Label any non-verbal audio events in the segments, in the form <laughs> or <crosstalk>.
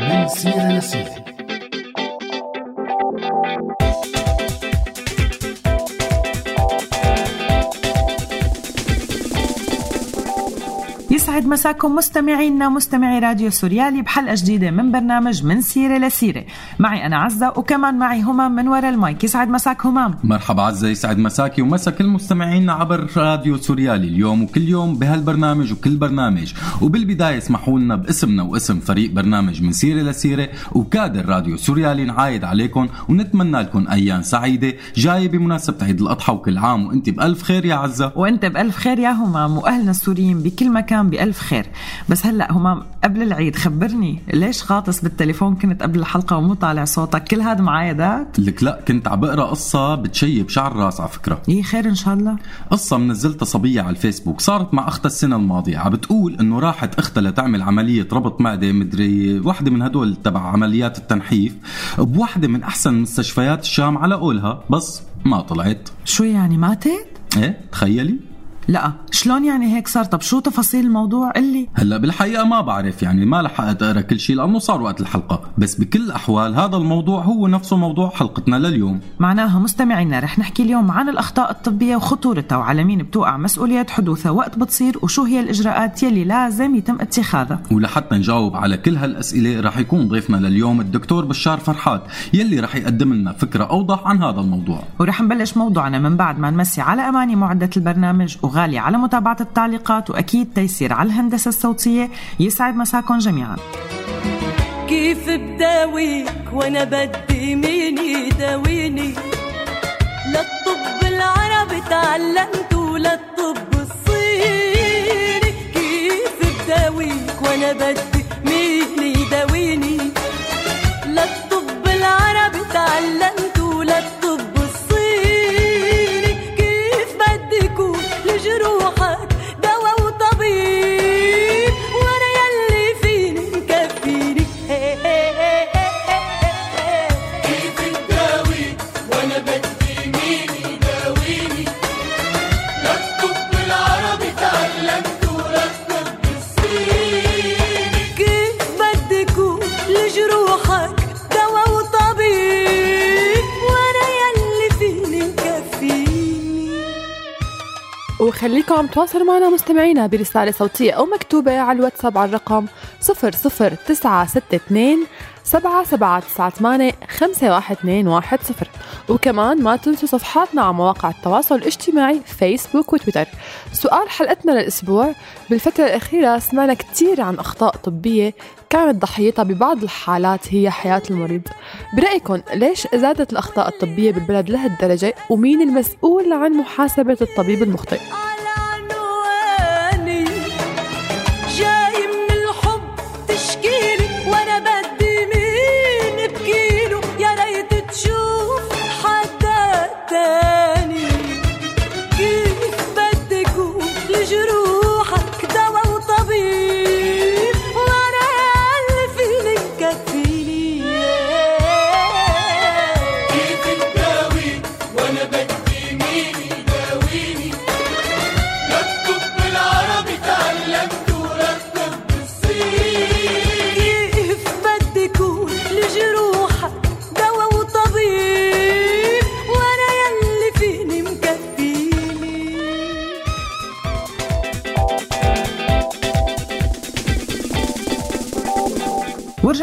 من سيرة لسيرة يسعد مساكم مستمعينا مستمعي راديو سوريالي بحلقة جديدة من برنامج من سيرة لسيرة. معي أنا عزة وكمان معي همام من وراء المايك. يسعد مساك همام مرحبا عزة يسعد مساكي ومسا كل مستمعينا عبر راديو سوريالي اليوم وكل يوم بهالبرنامج وكل برنامج. وبالبداية اسمحوا لنا باسمنا واسم فريق برنامج من سيرة لسيرة وكادر راديو سوريالي نعايد عليكم ونتمنى لكم أيام سعيدة جاية بمناسبة عيد الأضحى وكل عام. وأنت بألف خير يا عزة. وأنت بألف خير يا همام وأهلنا السوريين بكل مكان بألف خير. بس هلأ همام قبل العيد خبرني ليش غاطس بالتليفون كنت قبل الحلقة ومو طالع صوتك؟ كل هذا معايدات لك لا كنت عم بقرأ قصة بتشيب شعر الراس على فكرة. إيه خير إن شاء الله. قصة منزلتها صبية على الفيسبوك. صارت مع أختها السنة الماضية. عم بتقول إنه راحت أختها لتعمل عملية ربط معدة مدري واحدة من هدول تبع عمليات التنحيف بوحدة من أحسن مستشفيات الشام على قولها. بس ما طلعت. شو يعني ماتت؟ إيه تخيلي. لا شلون يعني هيك صار؟ طب شو تفاصيل الموضوع؟ اللي هلا بالحقيقة ما بعرف يعني ما لحقت أقرأ كل شيء لأنه صار وقت الحلقة بس بكل الأحوال هذا الموضوع هو نفسه موضوع حلقتنا لليوم. معناها مستمعينا رح نحكي اليوم عن الأخطاء الطبية وخطورتها وعلى مين بتوقع مسؤولية حدوثها وقت بتصير وشو هي الإجراءات يلي لازم يتم اتخاذها. ولحتى نجاوب على كل هالأسئلة رح يكون ضيفنا لليوم الدكتور بشار فرحات يلي رح يقدم لنا فكرة أوضح عن هذا الموضوع. ورح نبلش موضوعنا من بعد ما نمسي على أماني معدة البرنامج وغالية على متابعة التعليقات وأكيد تيسير على الهندسة الصوتية. يسعد مساكم جميعا. كيف بداويك وأنا بدي مين يداويني؟ للطب العربي تعلمت وللطب الصيني. كيف بداويك وأنا بدي مين يداويني؟ عم تواصلوا معنا مستمعينا برسالة صوتية أو مكتوبة على الواتساب على الرقم 00962 7798 51210 وكمان ما تنسوا صفحاتنا على مواقع التواصل الاجتماعي فيسبوك وتويتر. سؤال حلقتنا للأسبوع. بالفترة الأخيرة سمعنا كتير عن أخطاء طبية كانت ضحيتها ببعض الحالات هي حياة المريض. برأيكم ليش زادت الأخطاء الطبية بالبلد لهالدرجة؟ ومين المسؤول عن محاسبة الطبيب المخطئ؟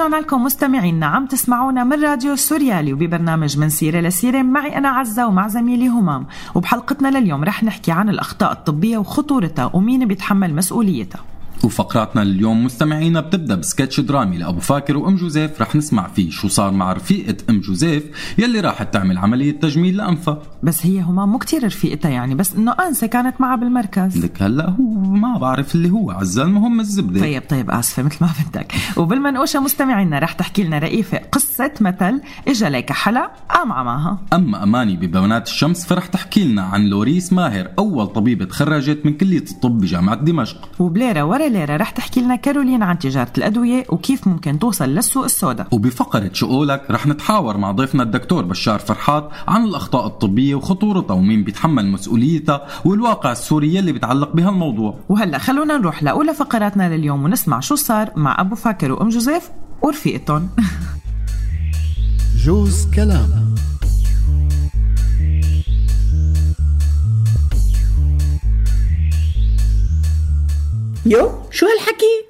ورجعنا لكم مستمعينا عم تسمعونا من راديو سوريالي وببرنامج من سيرة لسيرة. معي أنا عزة ومع زميلي همام. وبحلقتنا لليوم رح نحكي عن الأخطاء الطبية وخطورتها ومين بيتحمل مسؤوليتها. وفقراتنا اليوم مستمعينا بتبدأ بسكتش درامي لأبو فاكر وأم جوزيف. رح نسمع فيه شو صار مع رفيقة أم جوزيف يلي راحت تعمل عملية تجميل لأنفها. بس هي همام مو كتير رفيقتها يعني بس إنه أنسة كانت معها بالمركز. لك هلأ هو ما بعرف اللي هو عزة المهم الزبدة. طيب طيب آسفة مثل ما بدك. وبالمنقوشة مستمعينا رح تحكي لنا رئيفة قصة مثل إجا لك حلا قام عماها. أما أماني ببنات الشمس فرح تحكي لنا عن لوريس ماهر أول طبيبة تخرجت من كلية الطب بجامعة دمشق. وبليرة ورا وبالليرة رح تحكي لنا كارولين عن تجارة الأدوية وكيف ممكن توصل للسوق السوداء. وبفقرة شؤولك رح نتحاور مع ضيفنا الدكتور بشار فرحات عن الأخطاء الطبية وخطورتها ومين بيتحمل مسؤوليتها والواقع السوري اللي بيتعلق بهالموضوع. وهلا خلونا نروح لأولى فقراتنا لليوم ونسمع شو صار مع أبو فاكر وأم جوزيف ورفيقتهم. <laughs> جوز كلام. يو شو هالحكي؟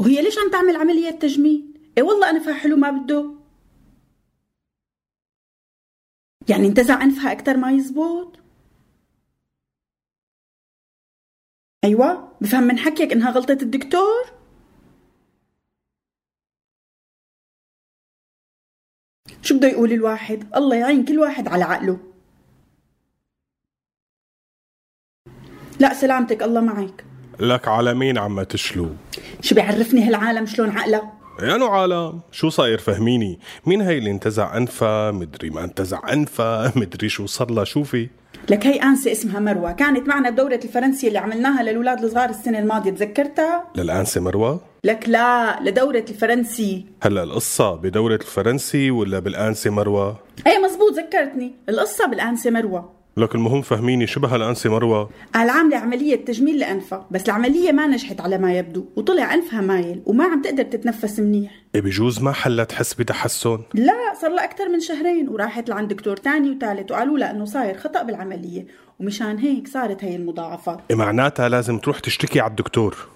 وهي ليش عم تعمل عملية تجميل؟ إيه والله أنفها حلو ما بده يعني انتزع أنفها أكتر ما يزبط؟ أيوة بفهم من حكيك إنها غلطة الدكتور؟ شو بده يقول الواحد؟ الله يعين كل واحد على عقله لا سلامتك الله معك. لك على مين عم تشلو. شو بيعرفني هالعالم؟ شلون عقله؟ يا عالم. شو صاير؟ فهميني. مين هي اللي انتزع انفها مدري ما انتزع انفها <laughs> مدري شو صار لها شوفي لك هي أنسة اسمها مروة. كانت معنا بدورة الفرنسية اللي عملناها للأولاد الصغار السنة الماضية تذكرتها؟ للأنسة مروة؟ لك لا لدورة الفرنسي. هلا القصة بدورة الفرنسي ولا بالأنسة مروة؟ إيه مزبوط ذكرتني. القصة بالأنسة مروة. لك المهم فهميني شبه الأنسة مروة؟ قال عاملة عملية تجميل لأنفها بس العملية ما نجحت على ما يبدو وطلع أنفها مايل وما عم تقدر تتنفس منيح. إيه بجوز ما حلا تحس بتحسن؟ لا صار لها أكثر من شهرين وراحت لعند دكتور تاني وثالث وقالوا لها إنه صاير خطأ بالعملية ومشان هيك صارت هي المضاعفات. إيه معناتها لازم تروح تشتكي على الدكتور.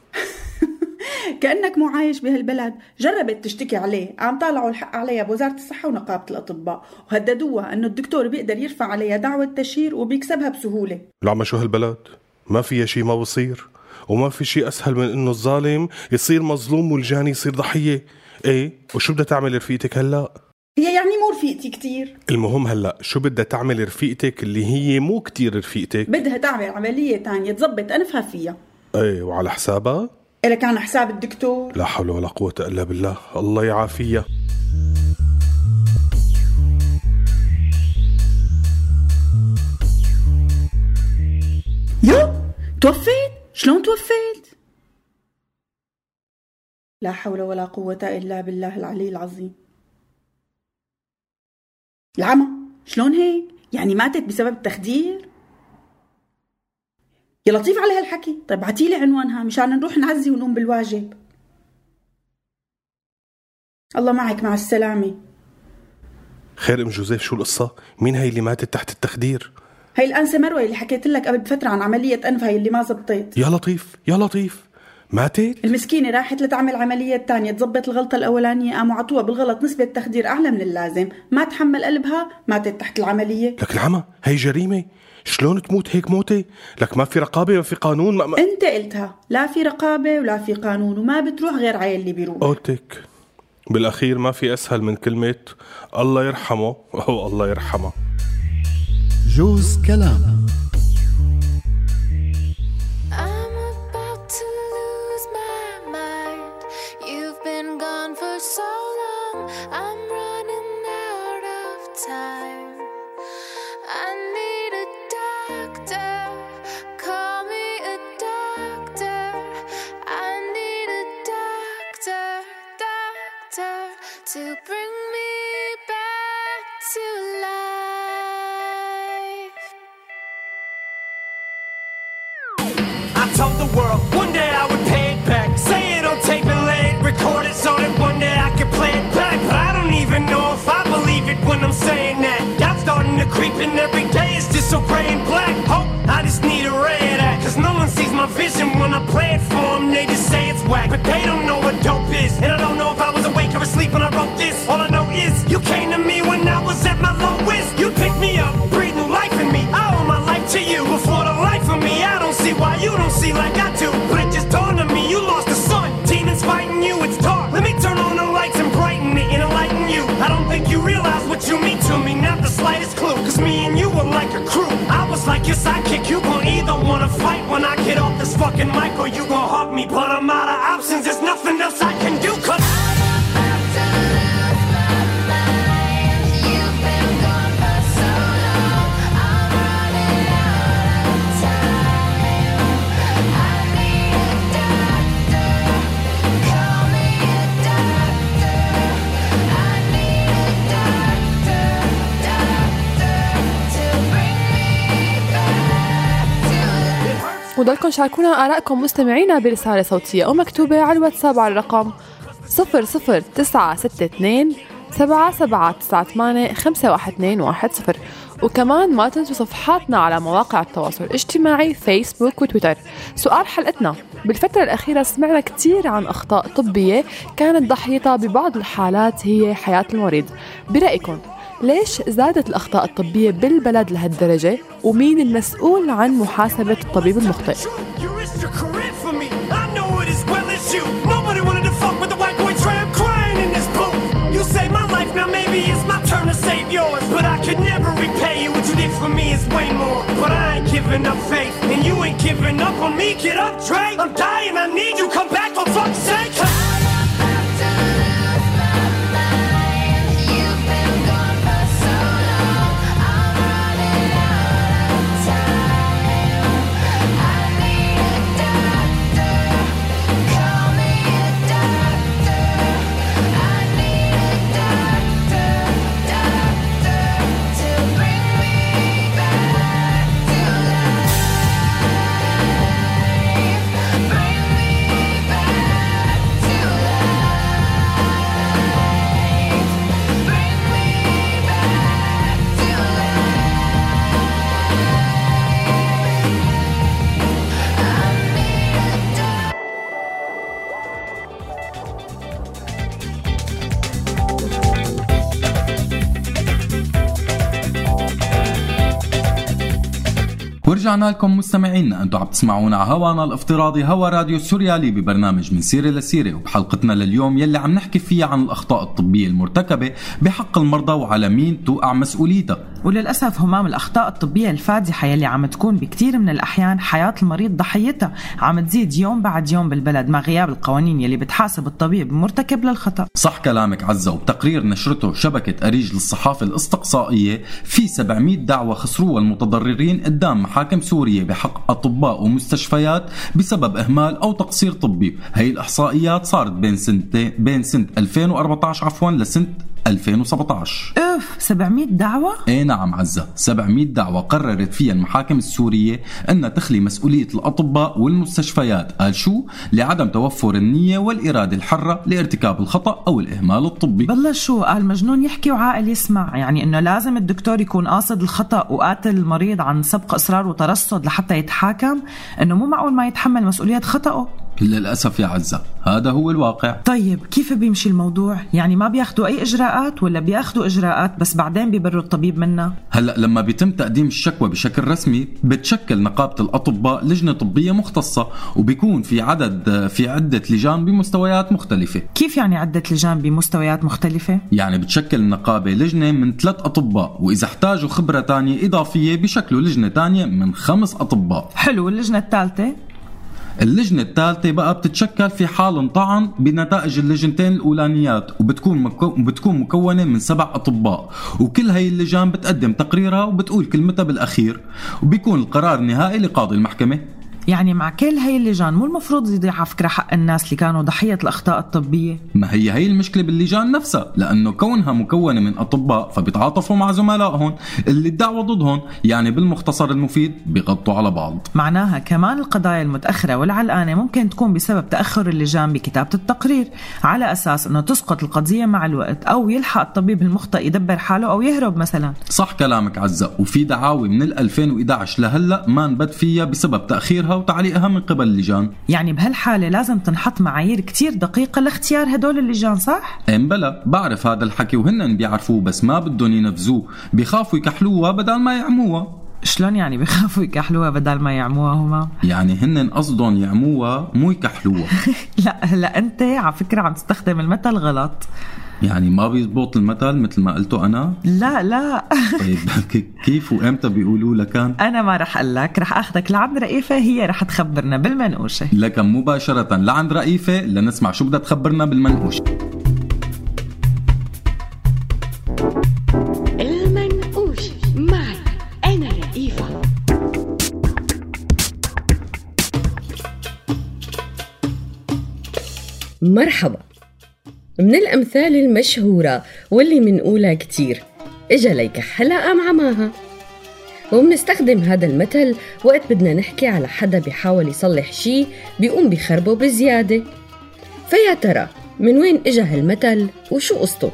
كأنك مو عايش بهالبلد. جربت تشتكي عليه. عم طالعوا الحق عليها بوزارة الصحة ونقابة الأطباء. وهددوها أنه الدكتور بيقدر يرفع عليها دعوة تشهير وبيكسبها بسهولة. العمى شو هالبلد؟ ما فيها شي ما بصير. وما في شي أسهل من إنه الظالم يصير مظلوم والجاني يصير ضحية. إيه؟ وشو بدها تعمل رفيقتك هلأ؟ هي يعني مو رفيقتي كتير. المهم هلأ شو بدها تعمل رفيقتك اللي هي مو كتير رفيقتك؟ بدها تعمل عملية تانية تزبط أنفها فيها. إيه وعلى حسابها؟ إلها كان حساب الدكتور؟ لا حول ولا قوة إلا بالله. الله يعافيها يو توفيت؟ شلون توفيت؟ لا حول ولا قوة إلا بالله العلي العظيم. العمى شلون هيك؟ يعني ماتت بسبب التخدير؟ يا لطيف على هالحكي طيب بعتيلي عنوانها مشان نروح نعزي ونقوم بالواجب. الله معك مع السلامة. خير أم جوزيف شو القصة؟ مين هي اللي ماتت تحت التخدير؟ هي الأنسة مروة اللي حكيت لك قبل بفترة عن عملية أنفها اللي ما زبطت. يا لطيف يا لطيف. ماتت؟ المسكينة راحت لتعمل عملية تانية تزبط الغلطة الأولانية قاموا عطوها بالغلط نسبة تخدير أعلى من اللازم. ما تحمل قلبها ماتت تحت العملية. لك العمى هي جريمة؟ شلون تموت هيك موتة؟ لك ما في رقابة ما في قانون ما, ما... أنت قلتها. لا في رقابة ولا في قانون وما بتروح غير على اللي بيروح قلتك بالأخير ما في أسهل من كلمة الله يرحمه أو الله يرحمه. جوز كلام. Every day. is just so gray and black. Hope I just need a of that. Cause no one sees my vision when I play it for them. They just say it's whack. But they don't know what dope is. And I don't know if I was awake or asleep when I sidekick, you gon' either wanna fight when I get off this fucking mic or you gon' hug me. But I'm out of options, There's nothing. وضلكم شاركونا آرائكم مستمعينا برسالة صوتية أو مكتوبة على الواتساب على الرقم 00962 سبعة سبعة تسعة ثمانية خمسة واحد اثنين واحد صفر. وكمان ما تنسوا صفحاتنا على مواقع التواصل الاجتماعي فيسبوك وتويتر. سؤال حلقتنا. بالفترة الأخيرة سمعنا كتير عن أخطاء طبية كانت ضحيتها ببعض الحالات هي حياة المريض. برأيكم؟ ليش زادت الأخطاء الطبية بالبلد لهالدرجة ومين المسؤول عن محاسبة الطبيب المخطئ up on me. Get up, Dre. I'm dying. I need you. Come back for fuck's sake. ورجعنا لكم مستمعينا. أنتم عم تسمعونا على هوانا الافتراضي هوا راديو سوريالي ببرنامج من سيره لسيره وبحلقتنا لليوم يلي عم نحكي فيها عن الأخطاء الطبية المرتكبة بحق المرضى وعلى مين توقع مسؤوليتها. وللأسف همام الأخطاء الطبية الفادحة يلي عم تكون بكتير من الأحيان حياة المريض ضحيتها عم تزيد يوم بعد يوم بالبلد مع غياب القوانين يلي بتحاسب الطبيب المرتكب للخطأ. صح كلامك عزة وبتقرير نشرته شبكة أريج للصحافة الأستقصائية في 700 دعوة خسروها المتضررين قدام محاكم سوريا بحق أطباء ومستشفيات بسبب إهمال أو تقصير طبي. هي الإحصائيات صارت بين سنتين بين سنة 2014 عفوا لسنة 2017 أوف 700 دعوة؟ إيه نعم عزة. 700 دعوة قررت فيها المحاكم السورية أنها تخلي مسؤولية الأطباء والمستشفيات قال شو؟ لعدم توفر النية والإرادة الحرة لارتكاب الخطأ أو الإهمال الطبي. بالله شو قال مجنون يحكي وعاقل يسمع. يعني إنه لازم الدكتور يكون قاصد الخطأ وقاتل المريض عن سبق إصرار وترصد لحتى يتحاكم؟ إنه مو معقول ما يتحمل مسؤولية خطأه؟ للأسف يا عزة هذا هو الواقع. طيب كيف بيمشي الموضوع؟ يعني ما بياخدوا أي إجراءات ولا بياخدوا إجراءات بس بعدين بيبروا الطبيب منها هلأ لما بيتم تقديم الشكوى بشكل رسمي بتشكل نقابة الأطباء لجنة طبية مختصة وبيكون في عدد في عدة لجان بمستويات مختلفة. كيف يعني عدة لجان بمستويات مختلفة؟ يعني بتشكل النقابه لجنة من ثلاث أطباء وإذا احتاجوا خبرة تانية إضافية بشكلوا لجنة تانية من خمس أطباء. حلو اللجنه الثالثة؟ اللجنة الثالثة بقى بتتشكل في حال انطعن بنتائج اللجنتين الأولانيات وبتكون مكو... بتكون مكونة من سبع أطباء وكل هاي اللجان بتقدم تقريرها وبتقول كلمتها بالأخير وبيكون القرار النهائي لقاضي المحكمة. يعني مع كل هي اللجان مو المفروض يضيع على فكرة حق الناس اللي كانوا ضحية الأخطاء الطبية؟ ما هي هي المشكلة باللجان نفسها لأنه كونها مكونة من أطباء فبيتعاطفوا مع زملائهم اللي الدعوة ضدهم يعني بالمختصر المفيد بيغطوا على بعض. معناها كمان القضايا المتأخرة والعلقانة ممكن تكون بسبب تأخر اللجان بكتابة التقرير على أساس أنه تسقط القضية مع الوقت أو يلحق الطبيب المخطئ يدبر حاله أو يهرب مثلا. صح كلامك عزة وفي دعاوي من ال 2011 لهلأ ما انبت فيها بسبب تأخيرها وتعليقها من قبل اللجان يعني بهالحالة لازم تنحط معايير كتير دقيقة لاختيار هدول اللجان صح؟ إم بلا بعرف هذا الحكي وهن بيعرفوه بس ما بدهم ينفذوه. بيخافوا يكحلوها بدل ما يعموها. شلون يعني بخافوا يكحلوها بدل ما يعموها هما؟ يعني هن قصدهم يعموها مو يكحلوها. <laughs> لا هلا أنت على فكرة عم تستخدم المثل غلط. يعني ما بيزبط المثل مثل ما قلته أنا. لا لا. طيب <laughs> كيف وإمتى بيقولوا لكان أنا ما رح أقول لك رح أخذك لعند رئيفة هي رح تخبرنا بالمنقوشة. لكن مباشرة لعند رئيفة لنسمع شو بدها تخبرنا بالمنقوش المنقوش معي أنا رئيفة. مرحبا من الأمثال المشهورة واللي منقولها كتير. إجا ليكحلها قام عماها وبنستخدم هذا المثل وقت بدنا نحكي على حدا بيحاول يصلح شي بيقوم بخربه بزيادة. فيا ترى من وين إجا هالمثل وشو قصته؟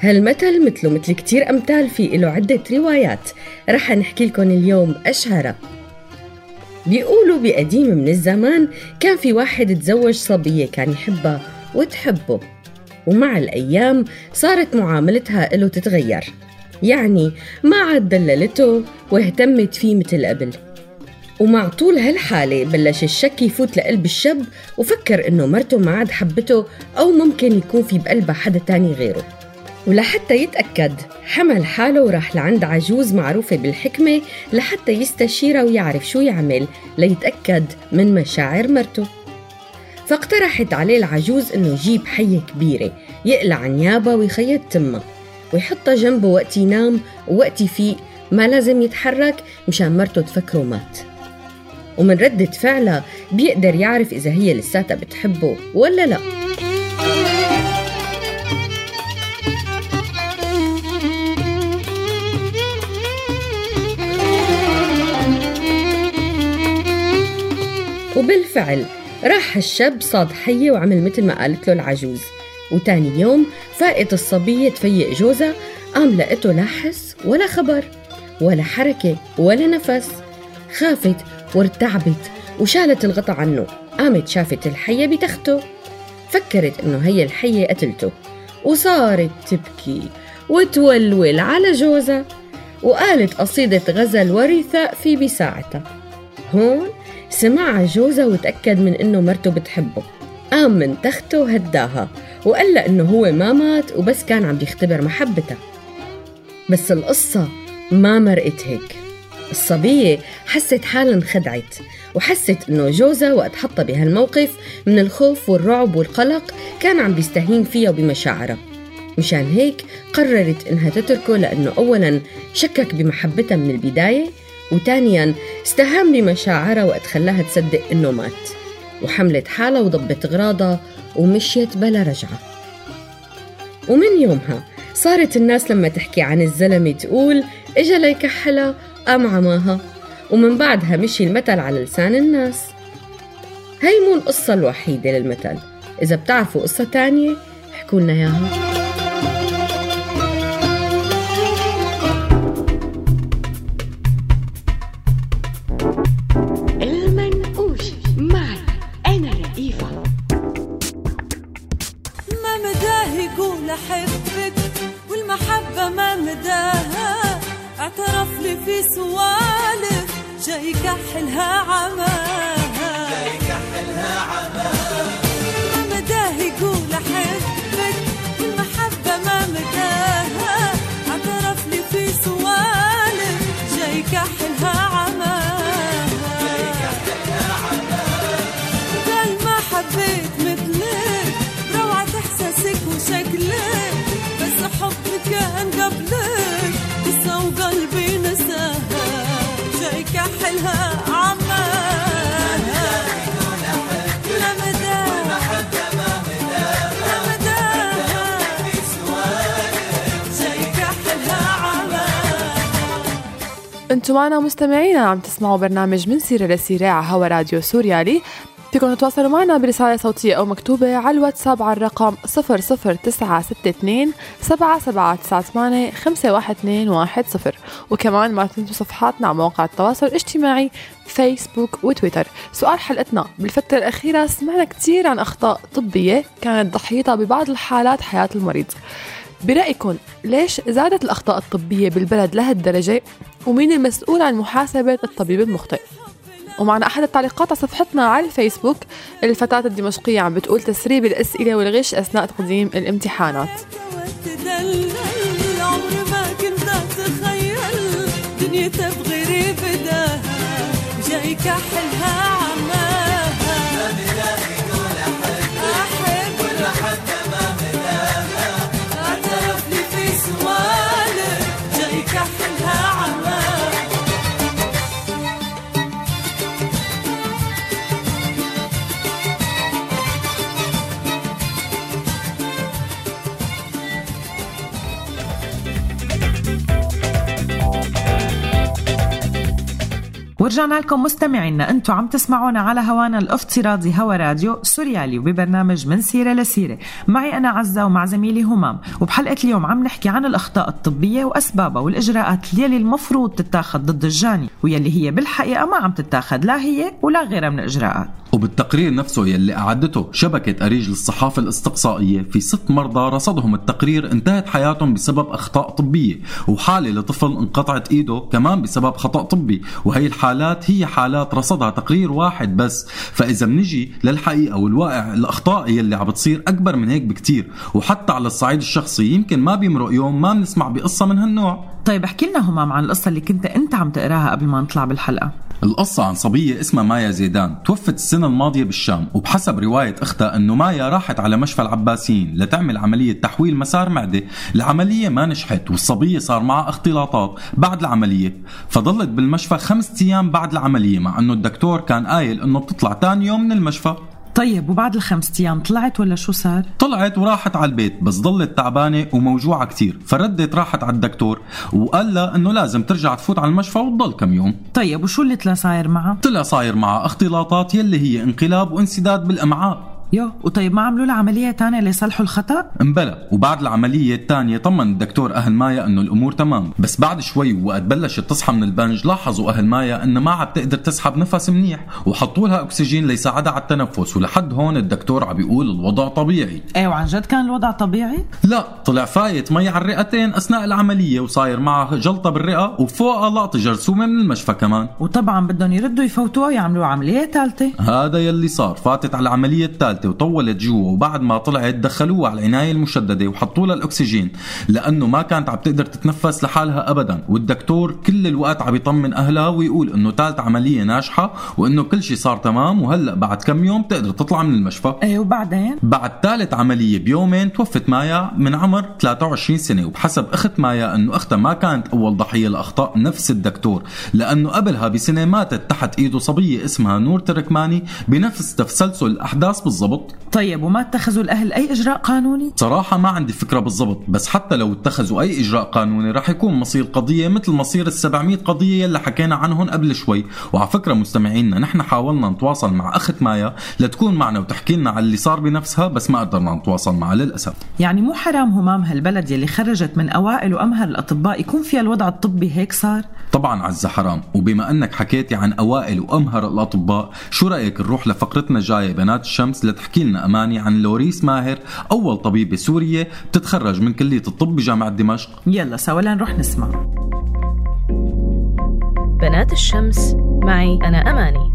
هالمثل مثله مثل كتير أمثال في له عدة روايات. رح نحكي لكم اليوم أشهرها بيقولوا بقديم من الزمان كان في واحد تزوج صبية كان يحبها وتحبه. ومع الأيام صارت معاملتها له تتغير. يعني ما عاد دللته واهتمت فيه مثل قبل. ومع طول هالحالة بلش الشك يفوت لقلب الشاب وفكر إنه مرته ما عاد حبته أو ممكن يكون في بقلبها حدا تاني غيره. ولحتى يتأكد حمل حاله وراح لعند عجوز معروفة بالحكمة لحتى يستشيرها ويعرف شو يعمل ليتأكد من مشاعر مرته. فاقترحت عليه العجوز إنه يجيب حية كبيرة يقلع نيابها ويخيط تمها ويحطها جنبه وقت ينام ووقت يفيق ما لازم يتحرك مشان مرته تفكره مات. ومن ردة فعلها بيقدر يعرف إذا هي لساتها بتحبه ولا لا. وبالفعل راح الشاب صاد حية وعمل مثل ما قالت له العجوز. وتاني يوم فاقت الصبية تفيق جوزها قام لقيته لا حس ولا خبر ولا حركة ولا نفس. خافت وارتعبت وشالت الغطا عنه قامت شافت الحية بتخته. فكرت إنه هي الحية قتلته وصارت تبكي وتولول على جوزها. وقالت قصيدة غزل ورثاء في بساعتها. هون سمعها جوزها وتأكد من إنه مرته بتحبه. قام من تخته وهداها وقال لها إنه هو ما مات وبس كان عم بيختبر محبتها. بس القصة ما مرقت هيك. الصبية حست حالها انخدعت وحست إنه جوزها وقت حطها بهالموقف من الخوف والرعب والقلق كان عم بيستهين فيها وبمشاعرها. مشان هيك قررت إنها تتركه لأنه أولاً شكك بمحبتها من البداية وثانيا استهان بمشاعرها وقت خلاها تصدق انه مات وحملت حالها وضبت اغراضها ومشيت بلا رجعة. ومن يومها صارت الناس لما تحكي عن الزلمة تقول إجا ليكحلها قام عماها. ومن بعدها مشي المثل على لسان الناس. هي مو القصة الوحيدة للمثل. إذا بتعرفوا قصة تانية احكوا لنا إياها. سوالف جاي كحلها أنتم معنا مستمعينا عم تسمعوا برنامج من سيرة لسيرة على هوا راديو سوريالي فيكم تتواصلوا معنا برسالة صوتية أو مكتوبة على الواتساب على الرقم 00962 7798 51210 وكمان ما تنسوا صفحاتنا على مواقع التواصل الاجتماعي فيسبوك وتويتر. سؤال حلقتنا بالفترة الأخيرة سمعنا كتير عن أخطاء طبية كانت ضحيتها ببعض الحالات حياة المريض. برأيكم ليش زادت الأخطاء الطبية بالبلد لهالدرجة؟ ومين المسؤول عن محاسبة الطبيب المخطئ. ومعنا أحد التعليقات على صفحتنا على الفيسبوك الفتاة الدمشقية عم بتقول تسريب الأسئلة والغش أثناء تقديم الامتحانات. جاي كحلها. ورجعنا لكم مستمعينا أنتم عم تسمعونا على هوانا الافتراضي هوا راديو سوريالي وببرنامج من سيرة لسيرة. معي أنا عزة ومع زميلي همام. وبحلقة اليوم عم نحكي عن الأخطاء الطبية وأسبابها والإجراءات يلي المفروض تتاخذ ضد الجاني ويلي هي بالحقيقة ما عم تتاخذ لا هي ولا غيرها من الإجراءات. وبالتقرير نفسه يلي أعدته شبكة أريج للصحافة الإستقصائية في ست مرضى رصدهم التقرير انتهت حياتهم بسبب أخطاء طبية وحالة لطفل انقطعت إيده كمان بسبب خطأ طبي وهي الحالات هي حالات رصدها تقرير واحد بس. فإذا بنجي للحقيقة والواقع الأخطاء يلي عم بتصير أكبر من هيك بكتير. وحتى على الصعيد الشخصي يمكن ما بيمرق يوم ما بنسمع بقصة من هالنوع. طيب احكي لنا همام عن القصة اللي كنت أنت عم تقراها قبل ما نطلع بالحلقة. القصة عن صبية اسمها مايا زيدان. توفت السنة الماضية بالشام وبحسب رواية أختها أنه مايا راحت على مشفى العباسيين لتعمل عملية تحويل مسار معدة. العملية ما نجحت والصبية صار معها اختلاطات بعد العملية. فضلت بالمشفى خمسة أيام بعد العملية مع أنه الدكتور كان قايل أنه بتطلع تاني يوم من المشفى. طيب وبعد الخمس أيام طلعت ولا شو صار؟ طلعت وراحت على البيت بس ضلت تعبانة وموجوعة كتير فردت راحت على الدكتور وقال لها إنه لازم ترجع تفوت على المشفى وتضل كم يوم طيب وشو اللي طلع صاير معها؟ طلع صاير معها اختلاطات يلي هي انقلاب وانسداد بالأمعاء يو وطيب ما عملوا لها عملية تانية ليصلحوا الخطأ؟ امبلا وبعد العملية الثانية طمن الدكتور أهل مايا أنه الأمور تمام. بس بعد شوي وقت بلشت تصحى من البنج لاحظوا أهل مايا أنها ما عم تقدر تسحب نفس منيح وحطوا لها أكسجين ليساعدها على التنفس ولحد هون الدكتور عم بيقول الوضع طبيعي. إيه وعن جد كان الوضع طبيعي؟ لا طلع فايت مي على الرئتين أثناء العملية وصاير معها جلطة بالرئة وفوقها لقطة جرثومة من المشفى كمان. وطبعا بدهم يردوا يفوتوها ويعملوا عملية ثالثة. هذا يلي صار فاتت على العملية الثالثة وطولت جوا وبعد ما طلعت دخلوها على العناية المشددة وحطوا لها الأكسجين لأنه ما كانت عم تقدر تتنفس لحالها أبدا. والدكتور كل الوقت عم يطمن أهلها ويقول إنه ثالث عملية ناجحة وإنه كل شيء صار تمام وهلأ بعد كم يوم تقدر تطلع من المشفى. إيه وبعدين؟ بعد ثالث عملية بيومين توفت مايا من عمر 23 سنة وبحسب أخت مايا أنه أختها ما كانت أول ضحية لأخطاء نفس الدكتور لأنه قبلها بسنة ماتت تحت إيده صبية اسمها نور تركماني بنفس تسلسل الأحداث بالضبط. طيب وما اتخذوا الأهل أي إجراء قانوني؟ صراحة ما عندي فكرة بالضبط بس حتى لو اتخذوا أي إجراء قانوني رح يكون مصير قضية مثل مصير ال 700 قضية يلي حكينا عنهم قبل شوي وعلى فكرة مستمعينا نحن حاولنا نتواصل مع أخت مايا لتكون معنا وتحكي لنا على اللي صار بنفسها بس ما قدرنا نتواصل معها للأسف يعني مو حرام همام هالبلد يلي خرجت من أوائل وأمهر الأطباء يكون فيها الوضع الطبي هيك صار؟ طبعا عزة حرام وبما أنك حكيتي عن أوائل وأمهر الأطباء شو رأيك نروح لفقرتنا الجاية بنات الشمس لتحكي لنا أماني عن لوريس ماهر أول طبيب بسوريا بتتخرج من كلية الطب بجامعة دمشق. يلا سوا لنروح نسمع. بنات الشمس معي أنا أماني.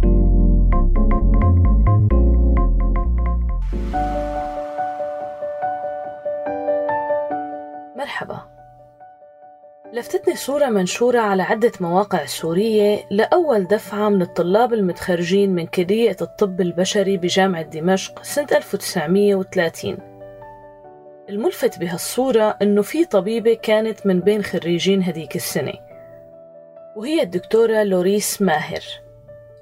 لفتتني صورة منشورة على عدة مواقع سورية لأول دفعة من الطلاب المتخرجين من كلية الطب البشري بجامعة دمشق سنة 1930 الملفت بهالصورة إنه في طبيبة كانت من بين خريجين هديك السنة وهي الدكتورة لوريس ماهر.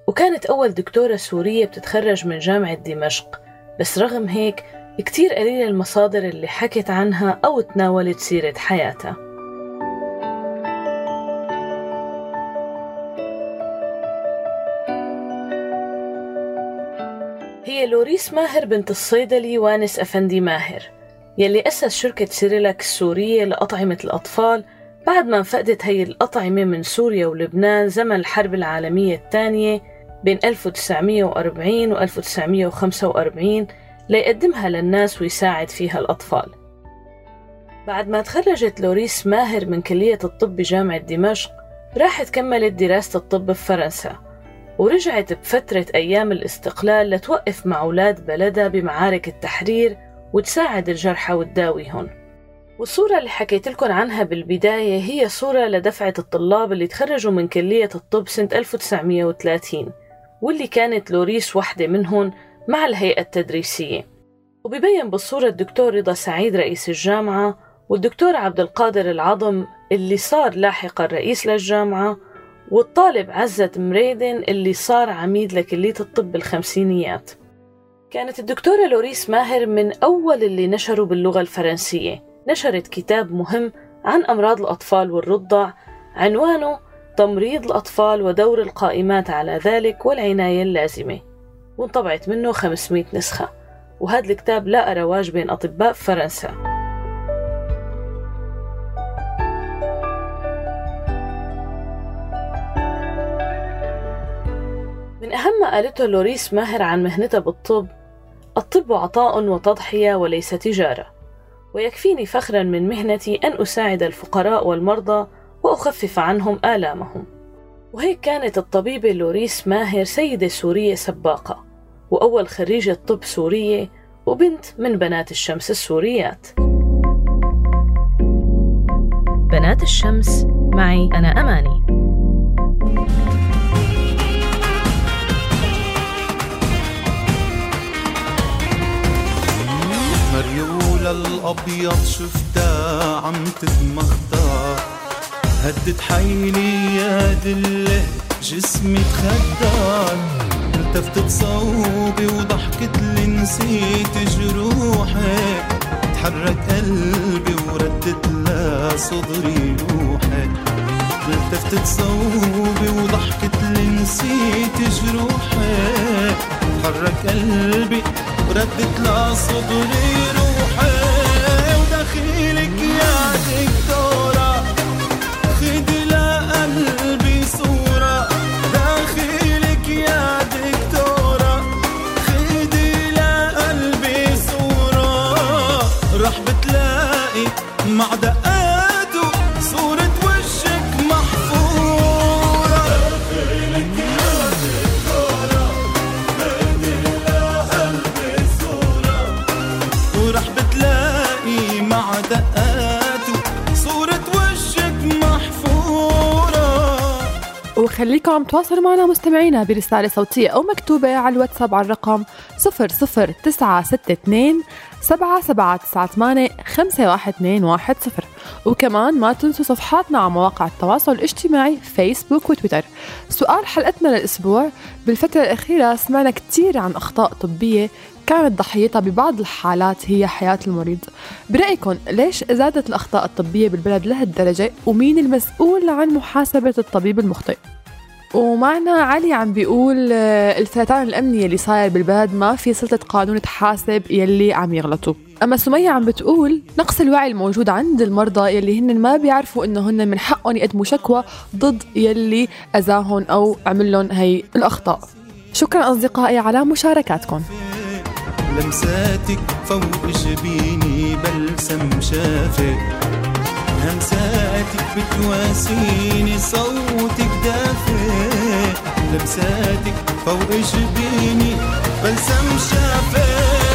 وكانت أول دكتورة سورية بتتخرج من جامعة دمشق بس رغم هيك كتير قليلة المصادر اللي حكت عنها أو تناولت سيرة حياتها. هي لوريس ماهر بنت الصيدلي وانس أفندي ماهر يلي أسس شركة سيريلاك السورية لأطعمة الأطفال بعد ما انفقدت هي الأطعمة من سوريا ولبنان زمن الحرب العالمية الثانية بين 1940 و 1945 ليقدمها للناس ويساعد فيها الأطفال. بعد ما تخرجت لوريس ماهر من كلية الطب بجامعة دمشق راحت كملت دراسة الطب بفرنسا ورجعت بفترة أيام الاستقلال لتوقف مع أولاد بلدها بمعارك التحرير وتساعد الجرحى وتداويهم والصورة اللي حكيت لكم عنها بالبداية هي صورة لدفعة الطلاب اللي تخرجوا من كلية الطب سنة 1930 واللي كانت لوريس وحدة منهم مع الهيئة التدريسية. وبيبين بالصورة الدكتور رضا سعيد رئيس الجامعة والدكتور عبد القادر العظم اللي صار لاحقا رئيس للجامعة والطالب عزة مريدن اللي صار عميد لكلية الطب بالخمسينيات كانت الدكتورة لوريس ماهر من أول اللي نشروا باللغة الفرنسية. نشرت كتاب مهم عن أمراض الأطفال والرضع عنوانه تمريض الأطفال ودور القائمات على ذلك والعناية اللازمة. وانطبعت منه 500 نسخة. وهذا الكتاب لاقى رواج بين أطباء فرنسا. من أهم ما قالته لوريس ماهر عن مهنتها بالطب الطب عطاء وتضحية وليس تجارة ويكفيني فخرا من مهنتي أن أساعد الفقراء والمرضى وأخفف عنهم آلامهم. وهيك كانت الطبيبة لوريس ماهر سيدة سورية سباقة وأول خريجة طب سورية وبنت من بنات الشمس السوريات. بنات الشمس معي أنا أماني. مريولة الأبيض شفتها عم تتمخطر هدت حيلي يا دلة جسمي تخدر التفتت صوبي وضحكت لي نسيت جروحي تحرك قلبي وردت لا صدري روحي التفتت صوبي وضحكت لي نسيت جروحي. حرك قلبي وردت لا صدري روحي. ودخيلك يا دكتورة خدي لقلبي صورة. داخلك يا دكتورة خدي لقلبي صورة. رح بتلاقي مع وخليكم تواصلوا معنا مستمعينا برسالة صوتية أو مكتوبة على الواتساب على الرقم 00962 7798 51210 وكمان ما تنسوا صفحاتنا على مواقع التواصل الاجتماعي فيسبوك وتويتر. سؤال حلقتنا للأسبوع بالفترة الأخيرة سمعنا كتير عن أخطاء طبية كانت ضحيتها ببعض الحالات هي حياة المريض. برأيكم ليش زادت الأخطاء الطبية بالبلد لهالدرجة؟ ومين المسؤول عن محاسبة الطبيب المخطئ؟ ومعنا علي عم بيقول آه، الفلتان الأمني اللي صاير بالبلد ما في سلطة قانون تحاسب يلي عم يغلطوا. أما سمية عم بتقول نقص الوعي الموجود عند المرضى يلي هن ما بيعرفوا إنه هن من حقهم يقدموا شكوى ضد يلي أذاهم أو عمل لهم هي الأخطاء. شكرا أصدقائي على مشاركاتكم. لمساتك فوق جبيني بلسم شافق همساتك بتواسيني صوتك دافئ. لمساتك فوق جبيني بلسم شافق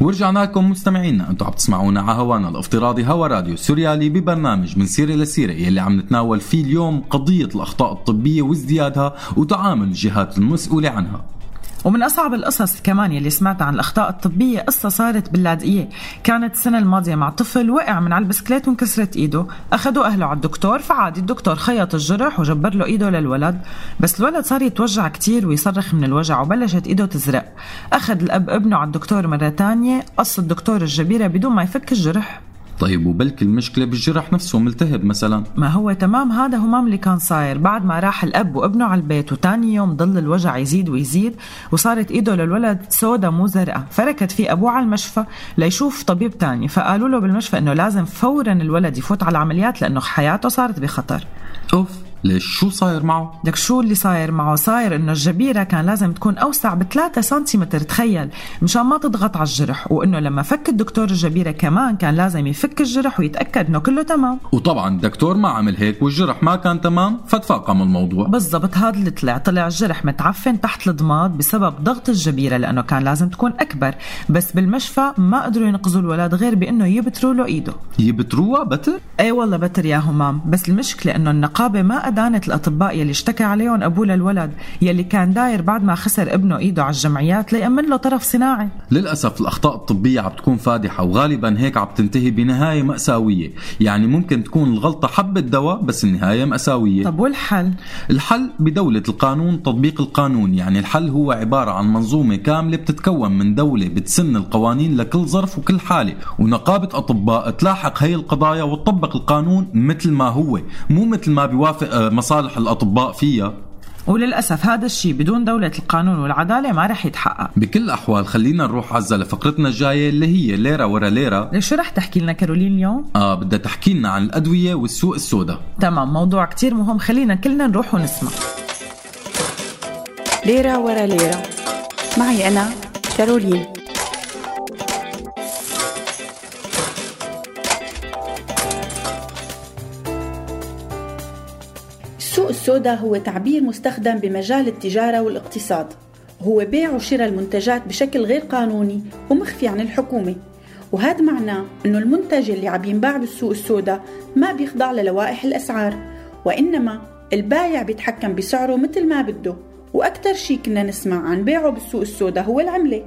ورجعنا لكم مستمعينا أنتم عم تسمعونا على هوانا الافتراضي هوا راديو سوريالي ببرنامج من سيرة لسيرة يلي عم نتناول فيه اليوم قضية الأخطاء الطبية وازديادها وتعامل الجهات المسؤولة عنها. ومن أصعب القصص كمان يلي سمعت عن الأخطاء الطبية قصة صارت باللاذقية. كانت السنة الماضية مع طفل وقع من على البسكليت وانكسرت إيده. أخذوا أهله على الدكتور فعادي الدكتور خيط الجرح وجبر له إيده للولد. بس الولد صار يتوجع كتير ويصرخ من الوجع وبلشت إيده تزرق. أخذ الأب ابنه على الدكتور مرة تانية قص الدكتور الجبيرة بدون ما يفك الجرح. طيب وبلكي المشكلة بالجرح نفسه ملتهب مثلا؟ ما هو تمام هذا همام اللي كان صاير. بعد ما راح الأب وابنه على البيت وتاني يوم ضل الوجع يزيد ويزيد وصارت إيده للولد سودا مو زرقاء. فركت فيه أبوه على المشفى ليشوف طبيب تاني. فقالوا له بالمشفى إنه لازم فورا الولد يفوت على العمليات لأنه حياته صارت بخطر. أوف. ليش شو صاير معه؟ لك شو اللي صاير معه؟ صاير إنه الجبيرة كان لازم تكون أوسع ب 3 سنتيمتر تخيل. مشان ما تضغط على الجرح. وإنه لما فك الدكتور الجبيرة كمان كان لازم يفك الجرح ويتأكد إنه كله تمام. وطبعا الدكتور ما عمل هيك والجرح ما كان تمام فتفاقم الموضوع. بالضبط هذا اللي طلع. طلع الجرح متعفن تحت الضماد بسبب ضغط الجبيرة لأنه كان لازم تكون أكبر. بس بالمشفى ما قدروا ينقذوا الولد غير بأنه يبتروا له إيده. يبتروها بتر؟ اي والله بتر يا همام. بس المشكلة إنه النقابة ما أدانت الأطباء يلي اشتكى عليهم أبوه للولد يلي كان داير بعد ما خسر ابنه إيده على الجمعيات ليأمن له طرف صناعي. للأسف الأخطاء الطبية عم تكون فادحة وغالبا هيك عم تنتهي بنهاية مأساوية. يعني ممكن تكون الغلطة حبة دواء بس النهاية مأساوية. طب والحل؟ الحل بدولة القانون تطبيق القانون. يعني الحل هو عبارة عن منظومة كاملة بتتكون من دولة بتسن القوانين لكل ظرف وكل حالة. ونقابة أطباء تلاحق هي القضايا وتطبق القانون مثل ما هو مو مثل ما بيوافق مصالح الأطباء فيها. وللأسف هذا الشيء بدون دولة القانون والعدالة ما رح يتحقق. بكل الأحوال خلينا نروح عزة لفقرتنا الجاية اللي هي ليرة ورا ليرة ليش شو رح تحكي لنا كارولين اليوم؟ آه بدها تحكي لنا عن الأدوية والسوق السوداء. تمام موضوع كتير مهم. خلينا كلنا نروح ونسمع. ليرة ورا ليرة معي أنا كارولين. السوق السوداء هو تعبير مستخدم بمجال التجارة والاقتصاد. هو بيع وشراء المنتجات بشكل غير قانوني ومخفي عن الحكومة. وهذا معناه أنه المنتج اللي عم ينباع بالسوق السوداء ما بيخضع للوائح الأسعار وإنما البايع بيتحكم بسعره مثل ما بده. وأكثر شيء كنا نسمع عن بيعه بالسوق السوداء هو العملة.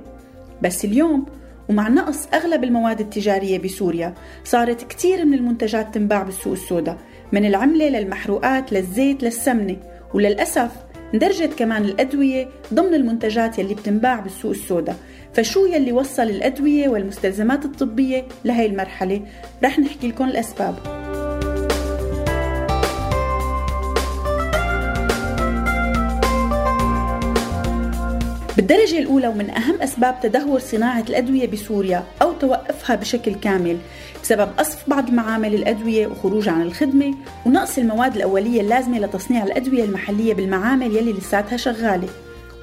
بس اليوم ومع نقص أغلب المواد التجارية بسوريا صارت كتير من المنتجات تنباع بالسوق السوداء. من العملة للمحروقات للزيت للسمنة. وللأسف اندرجت كمان الأدوية ضمن المنتجات يلي بتنباع بالسوق السوداء. فشو يلي وصل الأدوية والمستلزمات الطبية لهي المرحلة؟ رح نحكي لكم الأسباب. بالدرجة الأولى ومن أهم أسباب تدهور صناعة الأدوية بسوريا أو توقفها بشكل كامل بسبب قصف بعض المعامل الأدوية وخروج عن الخدمة ونقص المواد الأولية اللازمة لتصنيع الأدوية المحلية بالمعامل يلي لساتها شغالة.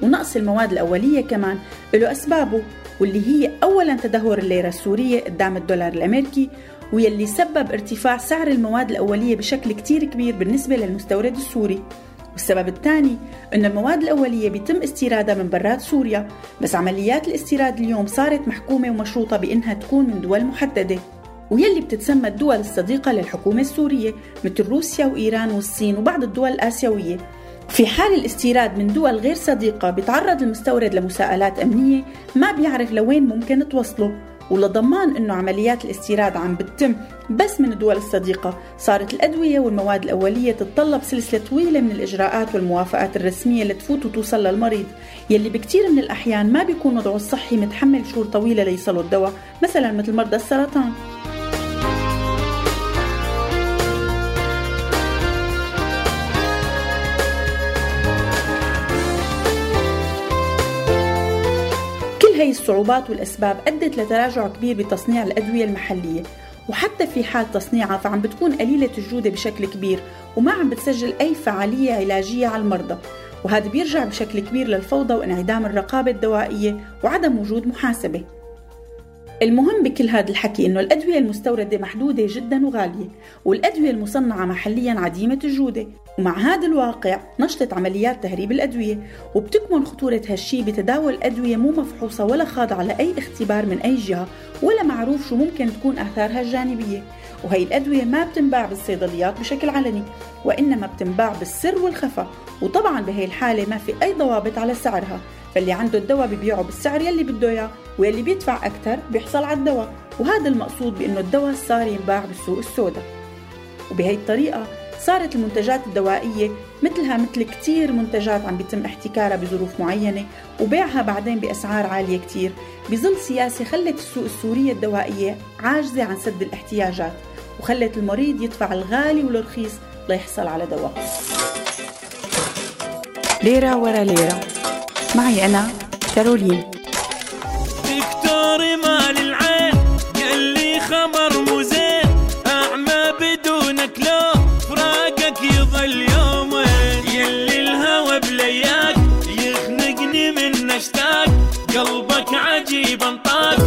ونقص المواد الأولية كمان له أسبابه واللي هي أولا تدهور الليرة السورية قدام الدولار الأمريكي ويلي سبب ارتفاع سعر المواد الأولية بشكل كتير كبير بالنسبة للمستورد السوري. والسبب الثاني أن المواد الأولية بيتم استيرادها من برات سوريا بس عمليات الاستيراد اليوم صارت محكومة ومشروطة بأنها تكون من دول محددة. ويلي بتتسمى الدول الصديقة للحكومة السورية مثل روسيا وإيران والصين وبعض الدول الآسيوية. في حال الاستيراد من دول غير صديقة بيتعرض المستورد لمساءلات أمنية ما بيعرف لوين ممكن توصله. ولضمان إنه عمليات الاستيراد عم بتتم بس من الدول الصديقة. صارت الأدوية والمواد الأولية تتطلب سلسلة طويلة من الإجراءات والموافقات الرسمية لتفوت وتوصل للمريض. يلي بكثير من الأحيان ما بيكون وضعه الصحي متحمل شهور طويلة ليصلوا الدواء مثلا مثل مرضى السرطان. هي الصعوبات والأسباب أدت لتراجع كبير بتصنيع الأدوية المحلية. وحتى في حال تصنيعها فعم بتكون قليلة الجودة بشكل كبير وما عم بتسجل أي فعالية علاجية على المرضى. وهذا بيرجع بشكل كبير للفوضى وانعدام الرقابة الدوائية وعدم وجود محاسبة. المهم بكل هذا الحكي إنه الأدوية المستوردة محدودة جدا وغالية والأدوية المصنعة محليا عديمة الجودة. ومع هذا الواقع نشطت عمليات تهريب الأدوية وبتكمن خطوره هالشي بتداول أدوية مو مفحوصة ولا خاضعة لأي اختبار من أي جهة ولا معروف شو ممكن تكون آثارها الجانبية. وهي الأدوية ما بتنباع بالصيدليات بشكل علني وإنما بتنباع بالسر والخفا. وطبعا بهي الحالة ما في أي ضوابط على سعرها. فاللي عنده الدواء ببيعه بالسعر يلي بده إياه واللي بيدفع أكثر بيحصل على الدواء. وهذا المقصود بإنه الدواء صار ينباع بالسوق السوداء. وبهي الطريقة صارت المنتجات الدوائية مثلها مثل كتير منتجات عم بيتم احتكارها بظروف معينة وبيعها بعدين بأسعار عالية كتير. بظل سياسة خلت السوق السورية الدوائية عاجزة عن سد الاحتياجات. وخلت المريض يدفع الغالي والرخيص ليحصل على دواء. ليرة ورا ليرة. معي أنا كارولين. دكتوري مال العين قال لي خبر مو زين. أعمى بدونك لو فراقك يضل يومين. يلي الهوى بلياك يخنقني من أشتاق. قلبك عجيب انطاق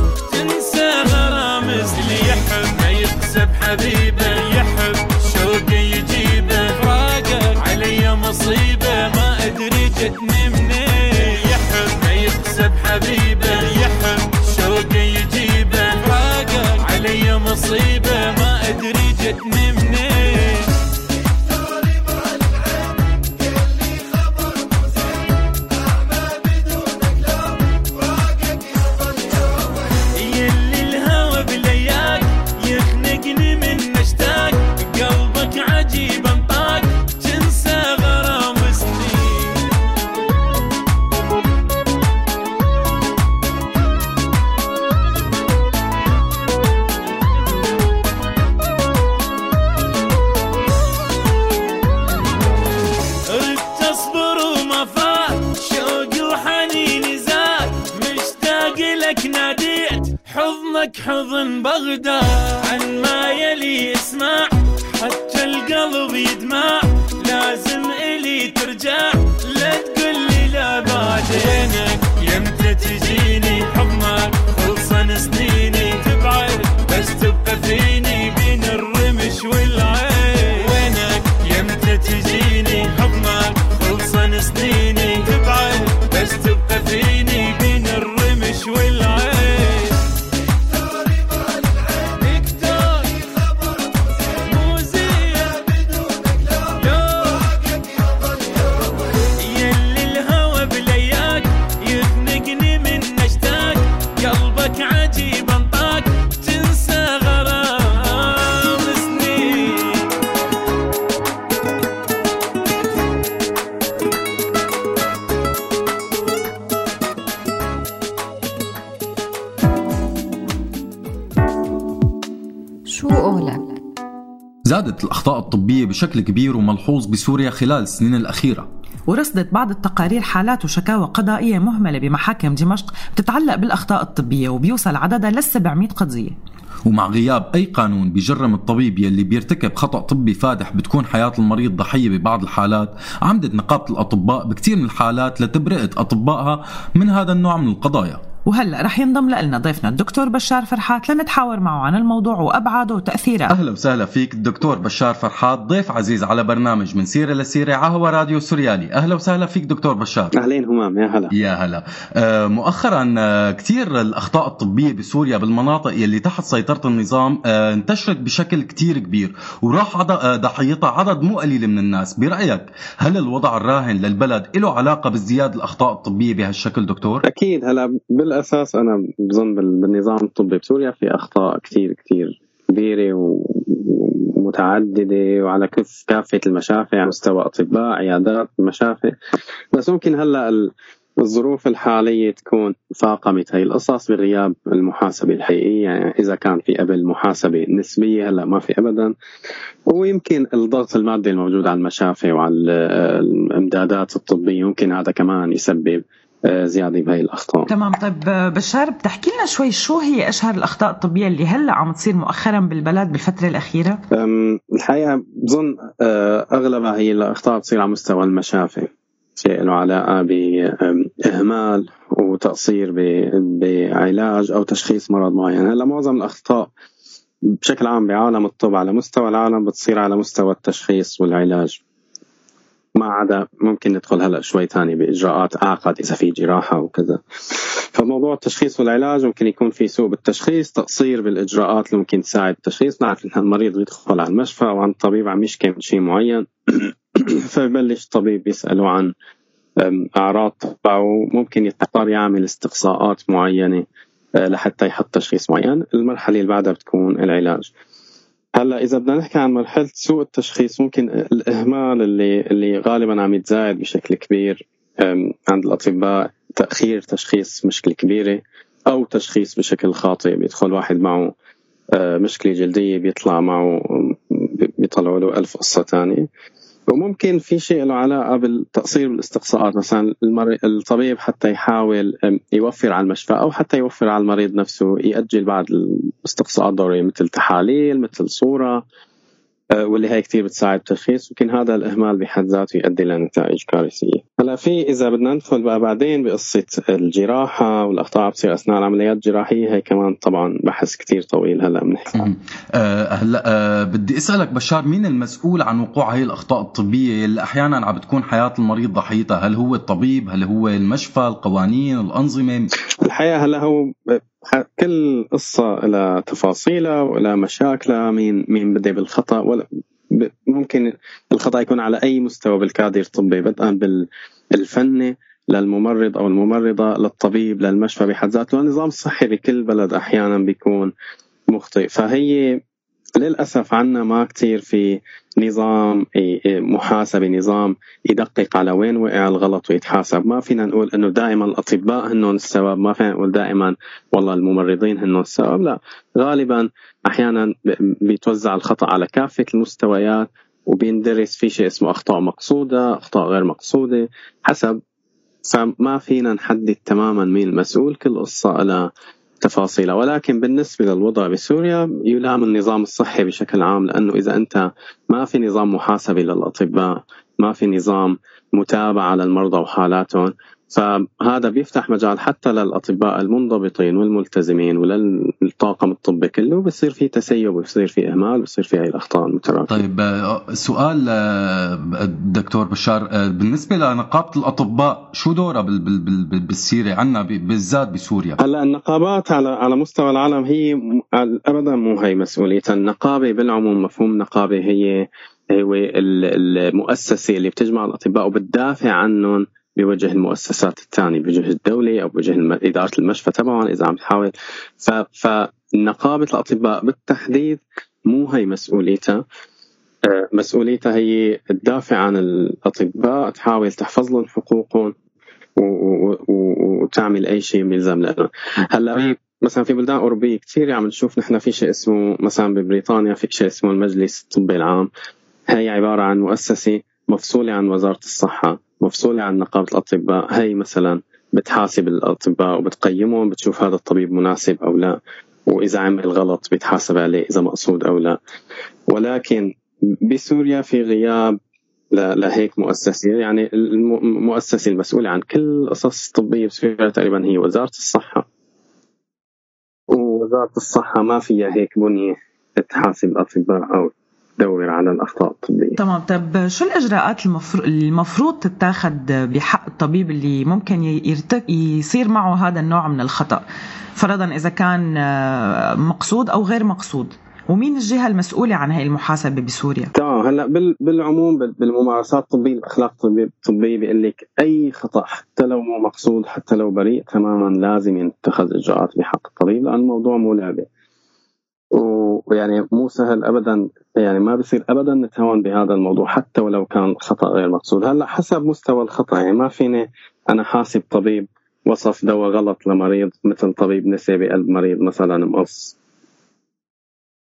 بشكل كبير وملحوظ بسوريا خلال السنين الأخيرة. ورصدت بعض التقارير حالات وشكاوى قضائية مهملة بمحاكم دمشق بتتعلق بالأخطاء الطبية وبيوصل عددها لل 700 قضية. ومع غياب أي قانون بيجرم الطبيب يلي بيرتكب خطأ طبي فادح بتكون حياة المريض ضحية ببعض الحالات عمدت نقابة الأطباء بكثير من الحالات لتبرئة أطبائها من هذا النوع من القضايا. وهلا رح ينضم لنا ضيفنا الدكتور بشار فرحات لنتحاور معه عن الموضوع وأبعاده وتأثيره. أهلا وسهلا فيك الدكتور بشار فرحات ضيف عزيز على برنامج من سيرة لسيرة عهوى راديو سوريالي. أهلا وسهلا فيك دكتور بشار. أهلين همام يا هلا. يا هلا. آه مؤخرا آه كثير الأخطاء الطبية بسوريا بالمناطق يلي تحت سيطرة النظام آه انتشرت بشكل كثير كبير وراح عد- آه ضحيتها عدد مو قليل من الناس. برأيك هل الوضع الراهن للبلد له علاقة بازدياد الأخطاء الطبية بهالشكل دكتور؟ أكيد هلا بالاساس أنا بظن بال- بالنظام الطبي بسوريا في أخطاء كثير كثير كبيرة ومتعددة وعلى كف كافة المشافي على مستوى أطباء عيادات مشافي بس ممكن هلأ ال- الظروف الحالية تكون فاقمت هي القصص بغياب المحاسبة الحقيقية. يعني إذا كان في قبل محاسبة نسبية هلأ ما في أبدا. ويمكن الضغط المادي الموجود على المشافي وعلى ال- الإمدادات الطبية يمكن هذا كمان يسبب آه، زيادة بهي الأخطاء. تمام. طيب بشار بتحكي لنا شوي شو هي أشهر الأخطاء الطبية اللي هلأ عم تصير مؤخرا بالبلد بالفترة الأخيرة؟ أم، الحقيقة بظن آه، أغلبها هي الأخطاء تصير على مستوى المشافي. شيء له علاقة بإهمال وتقصير بعلاج أو تشخيص مرض معين. هلأ معظم الأخطاء بشكل عام بعالم الطب على مستوى العالم بتصير على مستوى التشخيص والعلاج. ما عدا ممكن ندخل هلا شوي ثاني بإجراءات اعقد إذا في جراحة وكذا. فموضوع التشخيص والعلاج ممكن يكون في سوء بالتشخيص تقصير بالإجراءات اللي ممكن تساعد التشخيص. نعرف إن المريض بيدخل على المشفى وعن الطبيب عم يشكي من شيء معين. <coughs> فببلش الطبيب يسأله عن أعراض تبعه ممكن يضطر يعمل استقصاءات معينة أه، لحتى يحط تشخيص معين. المرحلة اللي بعدها بتكون العلاج. هلا إذا بدنا نحكي عن مرحلة سوء التشخيص ممكن الإهمال اللي اللي غالبا عم يتزايد بشكل كبير عند الأطباء تأخير تشخيص مشكلة كبيرة أو تشخيص بشكل خاطئ بيدخل واحد معه آه، مشكلة جلدية بيطلع معه بي- بيطلعوا له ألف قصة ثانية وممكن في شيء له علاقة بالتقصير بالاستقصاءات مثلا. الطبيب حتى يحاول يوفر على المشفى أو حتى يوفر على المريض نفسه يأجل بعض الاستقصاءات الدوريه مثل تحاليل مثل صورة واللي هي كثير بتساعد بالتشخيص ممكن هذا الإهمال بحد ذاته يؤدي لنتائج كارثية. هلا في إذا بدنا ندخل بقى بعدين بقصة الجراحة والأخطاء بتصير أثناء العمليات الجراحية هي كمان طبعا بحث كثير طويل هلا بنحكي. آه، هلا آه، بدي أسألك بشار مين المسؤول عن وقوع هي الأخطاء الطبية اللي أحيانا عم بتكون حياة المريض ضحيتها؟ هل هو الطبيب؟ هل هو المشفى؟ القوانين؟ الأنظمة؟ الحقيقة هلا هو كل قصة لها تفاصيلها ولها مشاكلها مين مين بده بالخطأ ولا ممكن الخطأ يكون على أي مستوى بالكادر الطبي بدءا بالفني للممرض أو الممرضة للطبيب للمشفى بحد ذاته النظام الصحي بكل بلد أحيانا بيكون مخطئ. فهي للأسف عنا ما كتير في نظام محاسبه نظام يدقق على وين وقع الغلط ويتحاسب. ما فينا نقول إنه دائما الأطباء هنن السبب ما فينا نقول دائما والله الممرضين هنن السبب لا. غالبا أحيانا ب- بيتوزع الخطأ على كافة المستويات وبيندرس في شيء اسمه أخطاء مقصودة أخطاء غير مقصودة. حسب فما فينا نحدد تماما مين المسؤول كل قصه لها تفاصيلها ولكن بالنسبة للوضع بسوريا يلام النظام الصحي بشكل عام لأنه إذا أنت ما في نظام محاسبة للأطباء ما في نظام متابعة للمرضى وحالاتهم فهذا بيفتح مجال حتى للأطباء المنضبطين والملتزمين وللطاقم الطبي كله بصير في تسيب وبصير في إهمال وبصير في هاي الأخطاء المتراكمة. طيب آه، سؤال آه، دكتور بشار آه، بالنسبة لنقابة الأطباء شو دورها بال- بال- بال- بالسيرة عنا بالذات بسوريا؟ هلا النقابات على على مستوى العالم هي ابدا مو هي مسؤوليتها. النقابة بالعموم مفهوم نقابة هي هو ال- المؤسسة اللي بتجمع الأطباء وبتدافع عنهم بوجه المؤسسات الثانية بوجه الدولة أو بوجه إدارة المشفى تبعهم إذا عم تحاول ف- فنقابة الأطباء بالتحديد مو هي مسؤوليتها. آه، مسؤوليتها هي تدافع عن الأطباء تحاول تحفظ لهم حقوقهم وتعمل أي شيء بيلزم لنا هلأ مثلا في بلدان أوروبية كثير عم نشوف نحن في شيء اسمه مثلا ببريطانيا في شيء اسمه المجلس الطبي العام. هي عبارة عن مؤسسة مفصولة عن وزارة الصحة. مفصولة عن نقابة الأطباء. هي مثلا بتحاسب الأطباء وبتقيمهم بتشوف هذا الطبيب مناسب أو لا وإذا عمل غلط بيتحاسب عليه إذا مقصود أو لا. ولكن بسوريا في غياب لهيك مؤسسة يعني الم- المؤسسة المسؤولة عن كل القصص الطبية بسوريا تقريبا هي وزارة الصحة. ووزارة الصحة ما فيها هيك بنية تحاسب الأطباء أو تدور على الأخطاء الطبية. تمام. طب شو الإجراءات المفروض, المفروض تتاخد بحق الطبيب اللي ممكن يرتك يصير معه هذا النوع من الخطأ؟ فرضا إذا كان آه، مقصود أو غير مقصود. ومين الجهة المسؤولة عن هاي المحاسبة بسوريا؟ تمام هلا بال- بالعموم بال- بالممارسات الطبية الأخلاق الطبية الطبية بيقول لك أي خطأ حتى لو مو مقصود حتى لو بريء تماما لازم يتخذ إجراءات بحق الطبيب لأن الموضوع مو لعبة. و- ويعني مو سهل ابدا يعني ما بصير ابدا نتهاون بهذا الموضوع حتى ولو كان خطأ غير مقصود. هلأ حسب مستوى الخطأ يعني ما فيني أنا حاسب طبيب وصف دواء غلط لمريض مثل طبيب نسي بقلب مريض مثلا مقص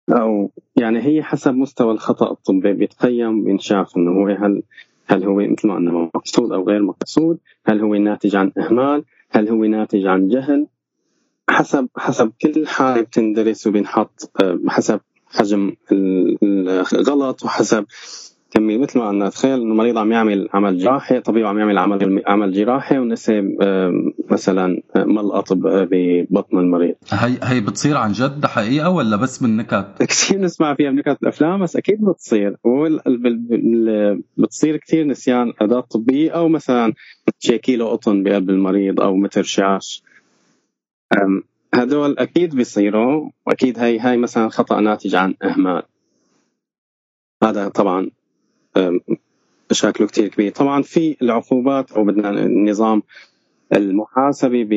أو يعني هي حسب مستوى الخطأ الطبي بيتقيم بينشاف إنه هو هل هل هو مثل ما قلنا مقصود أو غير مقصود هل هو ناتج عن إهمال هل هو ناتج عن جهل. حسب حسب كل حالة بتندرس وبينحط آه، حسب حجم ال- الغلط وحسب كمية مثل ما قلنا تخيل إنه مريض عم يعمل عمل جراحي طبيب عم يعمل عمل عمل جراحي ونسي آه، مثلا آه، ملقط ب- ببطن المريض. هي هي بتصير عن جد حقيقة ولا بس بالنكت؟ <laughs> كثير نسمع فيها بنكت الأفلام بس أكيد بتصير. بتصير كثير نسيان أداة طبية أو مثلا شي كيلو قطن بقلب المريض أو متر شاش أم، هدول أكيد بيصيروا وأكيد هاي هاي مثلا خطأ ناتج عن إهمال. هذا طبعا مشاكله كثير كبير. طبعا في العقوبات أو بدنا النظام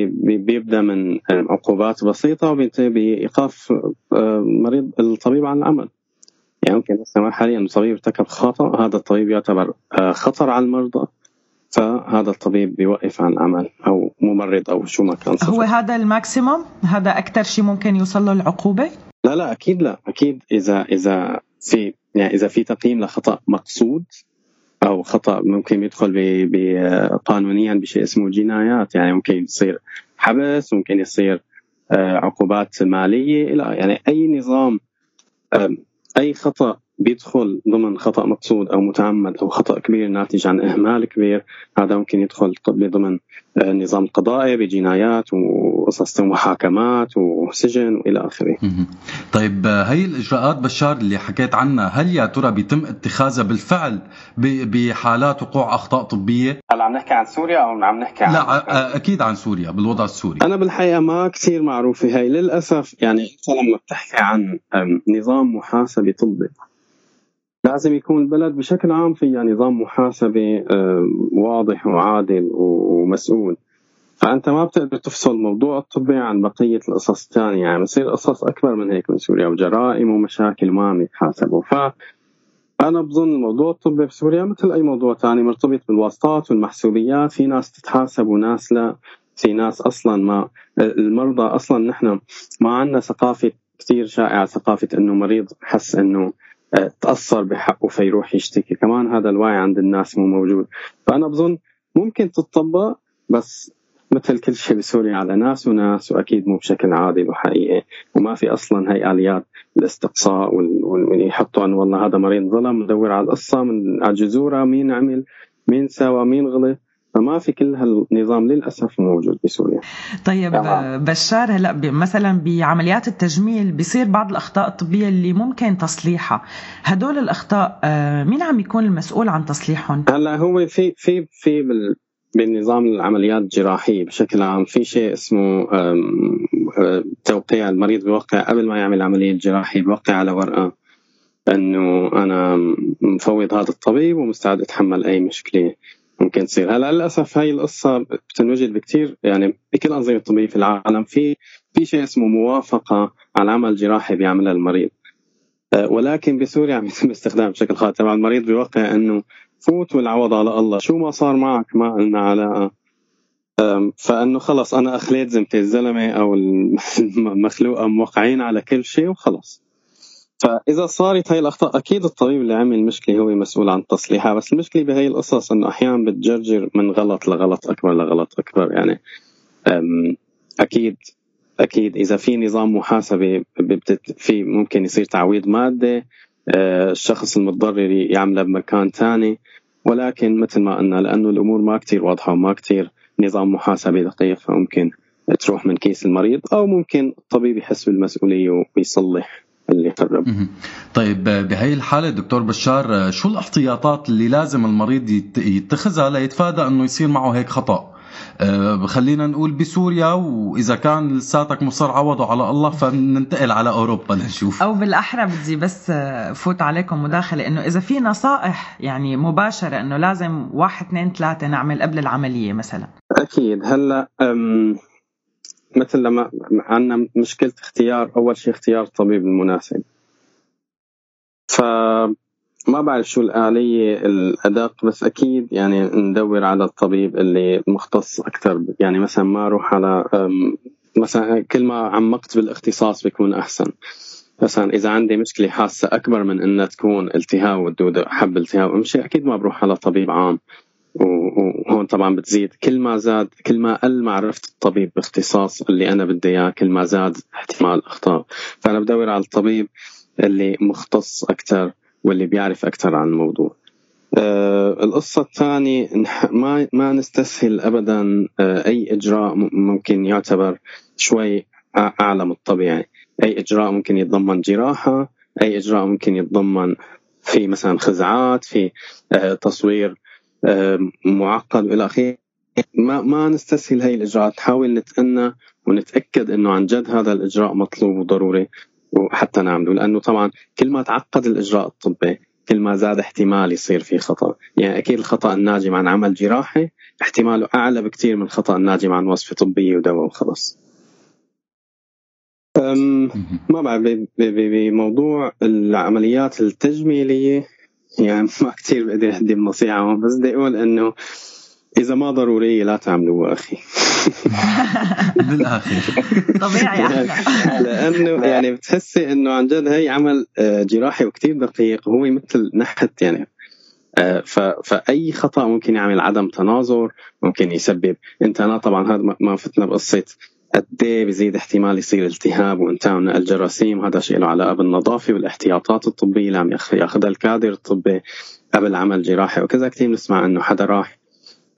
بي- بيبدأ من عقوبات بسيطة وبينتهي بايقاف مريض الطبيب عن العمل يعني ممكن حاليا انه طبيب ارتكب خطأ هذا الطبيب يعتبر آه، خطر على المرضى. فهذا الطبيب بيوقف عن العمل أو ممرض أو شو ما كان هو هذا الماكسيموم؟ هذا أكثر شيء ممكن يوصل له العقوبة؟ لا لا أكيد لا أكيد إذا إذا في يعني إذا في تقييم لخطأ مقصود أو خطأ ممكن يدخل ب- قانونيا بشيء اسمه جنايات يعني ممكن يصير حبس ممكن يصير آه، عقوبات مالية إلى يعني أي نظام أي خطأ بيدخل ضمن خطأ مقصود أو متعمد أو خطأ كبير ناتج عن إهمال كبير هذا ممكن يدخل ضمن آه، النظام القضائي بجنايات وقصص محاكمات وسجن وإلى آخره. طيب آه، هي الإجراءات بشار اللي حكيت عنها هل يا ترى بيتم اتخاذها بالفعل ب- بحالات وقوع أخطاء طبية؟ هلا عم نحكي عن سوريا أو عم نحكي عن لا آه، أكيد عن سوريا بالوضع السوري. أنا بالحقيقة ما كثير معروفة هاي للأسف يعني انت لما بتحكي عن نظام محاسبه طبي. لازم يكون البلد بشكل عام فيها نظام محاسبه واضح وعادل ومسؤول فأنت ما بتقدر تفصل الموضوع الطبي عن بقية القصص الثانية يعني بصير قصص أكبر من هيك من سوريا وجرائم ومشاكل ما عم يتحاسبوا. ف أنا بظن الموضوع الطبي بسوريا مثل أي موضوع ثاني مرتبط بالواسطات والمحسوبيات. في ناس تتحاسب وناس لا. في ناس أصلا ما المرضى أصلا نحن ما عندنا ثقافة كثير شائعة ثقافة إنه مريض حس إنه تأثر بحقه فيروح يشتكي. كمان هذا الوعي عند الناس مو موجود. فأنا بظن ممكن تتطبق بس مثل كل شيء بسوريا على ناس وناس وأكيد مو بشكل عادل وحقيقي. وما في أصلا هي اليات الاستقصاء وال- وال- يحطوا انه والله هذا مريض ظلم ندور على القصة من على جذورها مين عمل مين سوى مين غلط. فما في كل هالنظام للأسف موجود بسوريا. طيب آه، بشار هلا مثلا بعمليات التجميل بيصير بعض الأخطاء الطبية اللي ممكن تصليحها. هدول الأخطاء آه، مين عم يكون المسؤول عن تصليحهم؟ هلا هو في في في بال بالنظام العمليات الجراحية بشكل عام. في شيء اسمه أه، توقيع المريض بيوقع قبل ما يعمل عملية جراحية بيوقع على ورقة إنه أنا مفوض هذا الطبيب ومستعد أتحمل أي مشكلة. ممكن تصير. هلأ للأسف هاي القصة بتنوجد بكثير يعني بكل الانظمة الطبية في العالم في في شيء اسمه موافقة على عمل جراحي بيعملها المريض. أه، ولكن بسوريا عم يتم استخدام بشكل خاطئ. طبعا المريض بيوقع إنه فوت والعوض على الله. شو ما صار معك ما لنا علاقة. فإنه خلص أنا أخليت ذمتي الزلمة أو <laughs> المخلوقه موقعين على كل شيء وخلص. فإذا صارت هاي الأخطاء أكيد الطبيب اللي عمل المشكلة هو مسؤول عن تصليحها بس المشكلة بهي القصص إنه أحيانا بتجرجر من غلط لغلط أكبر لغلط أكبر يعني أكيد أكيد إذا في نظام محاسبة في ممكن يصير تعويض مادي آه، الشخص المتضرر يعمله بمكان تاني ولكن مثل ما قلنا لأنه الأمور ما كتير واضحة وما كتير نظام محاسبة دقيق فممكن تروح من كيس المريض أو ممكن الطبيب يحس بالمسؤولية ويصلح. اللي خرب طيب بهي الحالة دكتور بشار شو الاحتياطات اللي لازم المريض يت- يتخذها ليتفادى إنه يصير معه هيك خطأ؟ أه، خلينا نقول بسوريا وإذا كان لساتك مصر عوضه على الله فننتقل على أوروبا لنشوف. أو بالأحرى بدي بس فوت عليكم مداخلة إنه إذا في نصائح يعني مباشرة إنه لازم واحد اثنين ثلاثة نعمل قبل العملية مثلا؟ أكيد. هلأ أم، مثل لما عندنا مشكلة اختيار أول شيء اختيار الطبيب المناسب. فما بعرف شو الآلية الأدق بس أكيد يعني ندور على الطبيب اللي مختص أكثر. يعني مثلا ما أروح على مثلا كل ما عمقت بالاختصاص بيكون أحسن. مثلا إذا عندي مشكلة حاسة أكبر من إنها تكون التهاب والدودة حب التهاب أمشي أكيد ما بروح على طبيب عام. وهون طبعا بتزيد. كل ما زاد كل ما قل معرفة الطبيب باختصاص اللي أنا بدي إياه كل ما زاد احتمال الأخطاء. فأنا بدور على الطبيب اللي مختص أكثر واللي بيعرف أكثر عن الموضوع. آه القصة الثانية ما ما نستسهل أبدا آه أي إجراء م- ممكن يعتبر شوي أعلى من الطبيعي. أي إجراء ممكن يتضمن جراحة أي إجراء ممكن يتضمن في مثلا خزعات في آه تصوير معقد وإلى آخره. ما ما نستسهل هي الإجراءات. نحاول نتأنى ونتأكد إنه عن جد هذا الإجراء مطلوب وضروري وحتى نعمله. لأنه طبعا كل ما تعقد الإجراء الطبي كل ما زاد احتمال يصير في خطأ. يعني أكيد الخطأ الناجم عن عمل جراحي احتماله أعلى بكثير من الخطا الناجم عن وصفه طبيه ودواء وخلص ما بعرف بموضوع العمليات التجميلية يعني ما كثير بقدر اقدم نصيحه هون، بس بدي أقول انه إذا ما ضروريه لا تعملوها أخي. بالآخر. طبيعي. أحلى <laughs> لأنه يعني بتحسي إنه عن جد هي عمل آه، جراحي وكتير دقيق وهو مثل نحت يعني. آه، فأي خطأ ممكن يعمل عدم تناظر ممكن يسبب. إنت طبعا هذا ما- ما فتنا بقصة. قد بزيد احتمال يصير التهاب وانتهى من الجراثيم هذا شيء له علاقة بالنظافة والاحتياطات الطبية. اللي عم ياخ- ياخذها الكادر الطبي قبل عمل جراحي. وكذا كثير بنسمع إنه حدا راح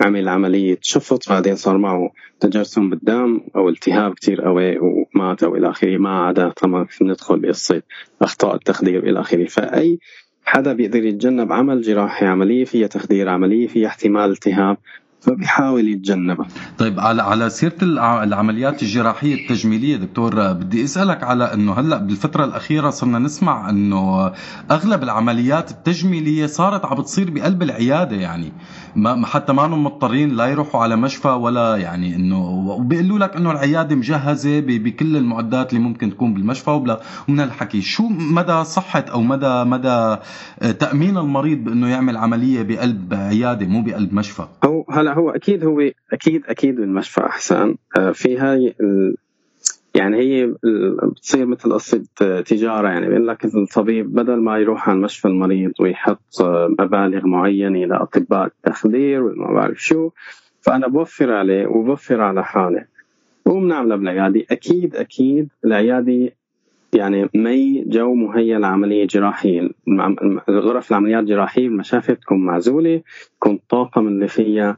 عمل عملية شفط بعدين صار معه تجرثم بالدم أو التهاب كتير قوي ومات أو إلى آخره. ما عدا طبعا ندخل بقصة أخطاء التخدير إلى آخره. فأي حدا بيقدر يتجنب عمل جراحي عملية فيها تخدير عملية فيها احتمال التهاب. فبيحاول يتجنبها طيب على على سيرة الع- العمليات الجراحية التجميلية دكتور بدي أسألك على إنه هلأ بالفترة الأخيرة صرنا نسمع إنه أغلب العمليات التجميلية صارت عم بتصير بقلب العيادة يعني. ما حتى ما هم مضطرين لا يروحوا على مشفى ولا يعني إنه وبيقولوا لك إنه العيادة مجهزة بكل المعدات اللي ممكن تكون بالمشفى وبلا ومن الحكي شو مدى صحة أو مدى مدى تأمين المريض بإنه يعمل عملية بقلب عيادة مو بقلب مشفى؟ هو هلا هو أكيد هو أكيد أكيد بالمشفى أحسن. آه، في هاي ال- يعني هي بتصير مثل قصة آه، تجارة يعني بيقول لك الطبيب بدل ما يروح على مشفى المريض ويحط آه، مبالغ معينة لاطباء التخدير وما بعرف شو فأنا بوفر عليه وبوفر على حالي وبنعملها بالعياده أكيد أكيد العيادة يعني مي جو مهيأ لعملية جراحية. غرف العمليات الجراحية المشافي تكون معزولة يكون الطاقم اللي فيها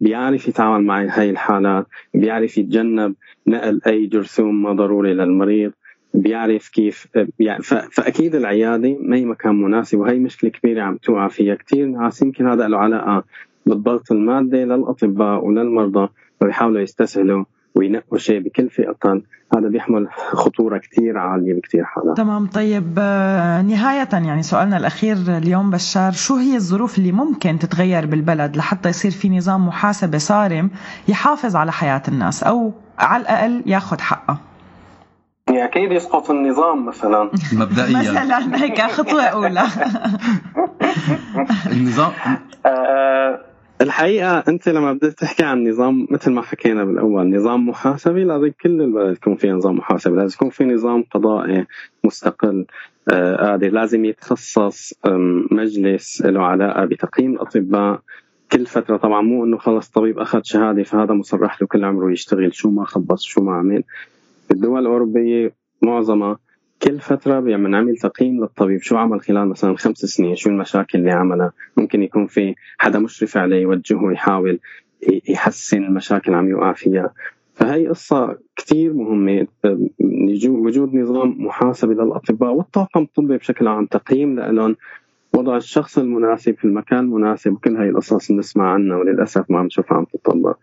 بيعرف يتعامل مع هاي الحالات بيعرف يتجنب نقل أي جرثوم ما ضروري للمريض بيعرف كيف يعني ف- فأكيد العيادة ما هي مكان مناسب وهي مشكلة كبيرة عم توقع فيها. كثير ناس يمكن هذا له علاقة بالضغط المادي للأطباء وللمرضى فبيحاولوا يستسهلوا وينقوا شيء بكلفة أقل هذا بيحمل خطورة كتير عالية بكتير حالات. تمام. طيب آه، نهاية يعني سؤالنا الأخير اليوم بشار شو هي الظروف اللي ممكن تتغير بالبلد لحتى يصير في نظام محاسبة صارم يحافظ على حياة الناس أو على الأقل ياخد حقه؟ يعني أكيد يسقط النظام مثلا. <laughs> مبدئيا. مثلا هيك خطوة أولى. <laughs> <laughs> النظام آه، الحقيقة أنت لما بدك تحكي عن نظام مثل ما حكينا بالأول نظام محاسبي لازم كل البلد يكون في نظام محاسبي لازم يكون في نظام قضائي مستقل آه، قادر لازم يتخصص مجلس له علاقة بتقييم الأطباء. كل فترة طبعا مو إنه خلص طبيب أخذ شهادة فهذا مصرح له كل عمره يشتغل شو ما خبص شو ما عمل. الدول الأوروبية معظمها كل فترة بينعمل تقييم للطبيب شو عمل خلال مثلا خمس سنين شو المشاكل اللي عملها؟ ممكن يكون في حدا مشرف عليه يوجهه يحاول يحسن المشاكل عم يوقع فيها فهي قصة كتير مهمة. وجود نظام محاسبة للأطباء والطاقم الطبي بشكل عام تقييم لهم وضع الشخص المناسب في المكان المناسب كل هاي القصص بنسمع عنها وللأسف ما عم نشوفها عم تطبق.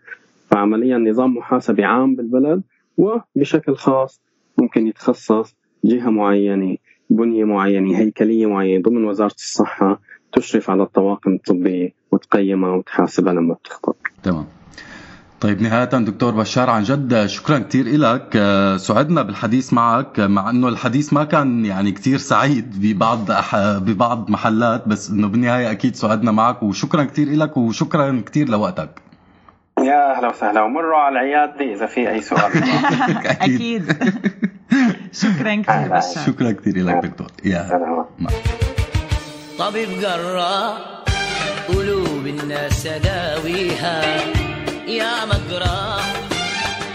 فعمليا نظام محاسبي عام بالبلد وبشكل خاص ممكن يتخصص جهة معينة بنية معينة هيكلية معينة ضمن وزارة الصحة تشرف على الطواقم الطبية وتقيمها وتحاسبها لما بتخطئ تمام. طيب نهاية دكتور بشار عن جد شكرا كتير إلك. آه، سعدنا بالحديث معك مع أنه الحديث ما كان يعني كتير سعيد ببعض أح... ببعض محلات بس أنه بالنهاية أكيد سعدنا معك وشكرا كتير إلك وشكرا كتير لوقتك. يا أهلا وسهلا ومروا على العيادة إذا في أي سؤال. <laughs> <laughs> أكيد. <laughs> شكرا كثير بشار شكرا كتير إلك دكتور. يا طبيب جراح قلوب الناس داويها. يا مجراح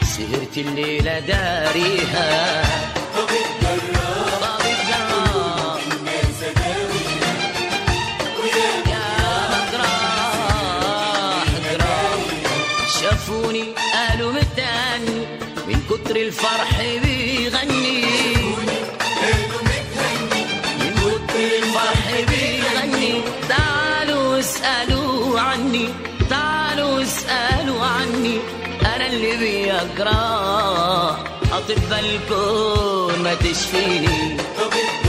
سهرت الليلة داريها. طبيب جراح شافوني قالوا متاني. من كتر الفرح بيغني. بيجرى أطباء الكون ما تشفيني. طبيب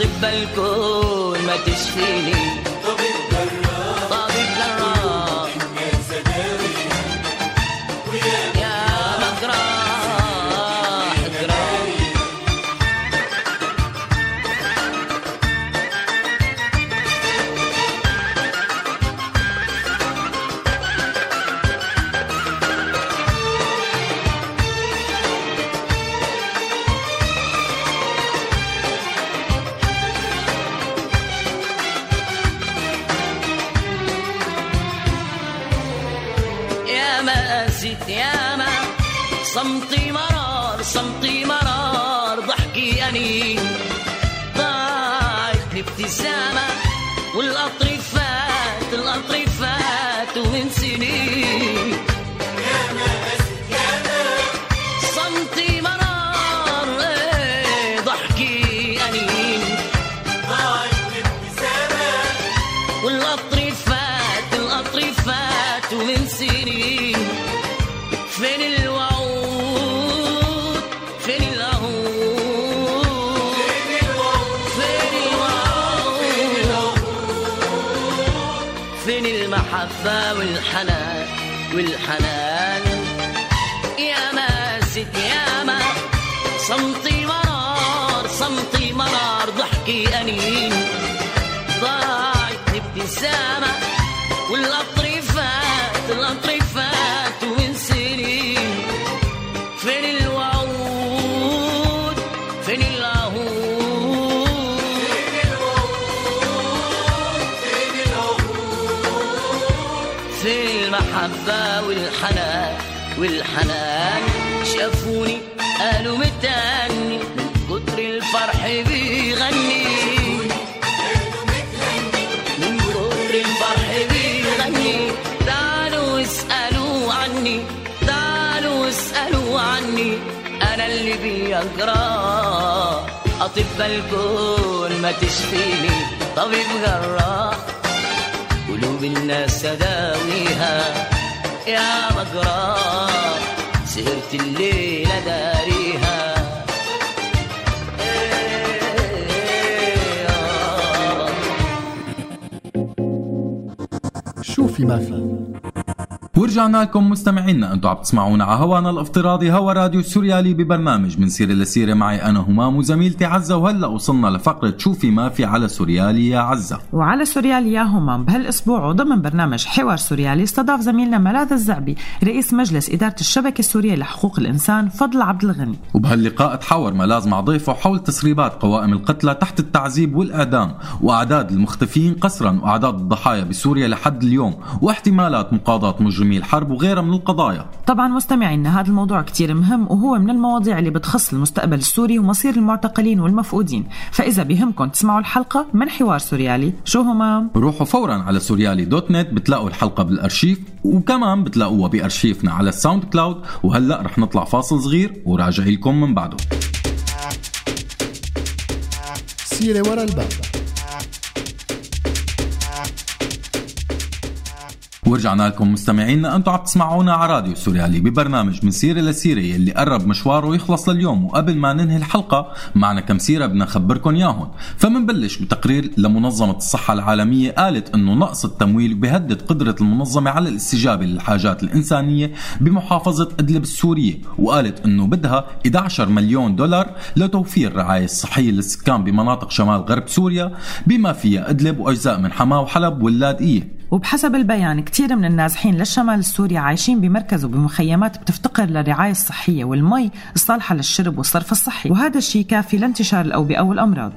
أطباء الكون ما تشفيني. أنين ضاعت ابتسامة والقطر فات القطر فات ومن سنين. فين الوعود؟ فين العهود فين المحبة والحنان؟ والحنان شافوني قالوا متاني بيقرا أطباء الكون ما تشفيني طبيب جراح قلوب الناس أداويها يا مجراح سهرت الليلة داريها. شوفي ما في ورجعنا لكم مستمعينا أنتم عم تسمعونا على هوانا الافتراضي هوا راديو سوريالي ببرنامج من سيره لسيره معي أنا همام وزميلتي عزة وهلأ وصلنا لفقرة شوفي ما في على سوريالي يا عزة. وعلى سوريالي يا همام بهالأسبوع وضمن برنامج حوار سوريالي استضاف زميلنا ملاذ الزعبي رئيس مجلس إدارة الشبكة السورية لحقوق الإنسان فضل عبد الغني. وبهاللقاء تحاور ملاذ مع ضيفه حول تسريبات قوائم القتلى تحت التعذيب والإعدام وأعداد المختفيين قسرا وأعداد الضحايا بسوريا لحد اليوم واحتمالات مقاضاة الحرب وغيرها من القضايا. طبعا مستمعينا هذا الموضوع كتير مهم وهو من المواضيع اللي بتخص المستقبل السوري ومصير المعتقلين والمفقودين. فإذا بهمكم تسمعوا الحلقة من حوار سوريالي شو همام؟ روحوا فورا على سوريالي dot net بتلاقوا الحلقة بالأرشيف وكمان بتلاقوها بأرشيفنا على ال SoundCloud. وهلأ رح نطلع فاصل صغير وراجع لكم من بعده. سيرة ورا الباب. ورجعنا لكم مستمعينا أنتم عم تسمعونا على راديو سوريالي ببرنامج من سيرة لسيره يلي قرب مشواره يخلص لليوم وقبل ما ننهي الحلقة معنا كم سيرة بدنا نخبركم إياهم. فمنبلش بتقرير لمنظمة الصحة العالمية قالت إنه نقص التمويل بيهدد قدرة المنظمة على الاستجابة للحاجات الإنسانية بمحافظة أدلب السورية وقالت إنه بدها 11 مليون دولار لتوفير الرعاية الصحية للسكان بمناطق شمال غرب سوريا بما فيها أدلب وأجزاء من حماة وحلب واللاذقيه وبحسب البيان كثير من النازحين للشمال السوري عايشين بمركز وبمخيمات بتفتقر للرعاية الصحية والمي الصالحة للشرب والصرف الصحي. وهذا الشيء كافي لانتشار الأوبئة والأمراض.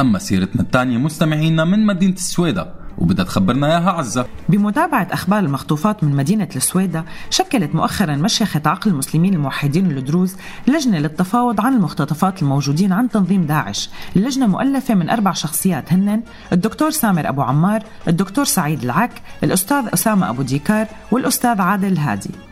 أما سيرتنا الثانية مستمعينا من مدينة السويدة. وبدها تخبرنا إياها عزة. بمتابعة أخبار المخطوفات من مدينة السويدة شكلت مؤخرا مشيخة عقل المسلمين الموحدين الدروز لجنة للتفاوض عن المختطفات الموجودين عن تنظيم داعش. اللجنة مؤلفة من أربع شخصيات هن الدكتور سامر أبو عمار الدكتور سعيد العك الأستاذ أسامة أبو ديكار والأستاذ عادل الهادي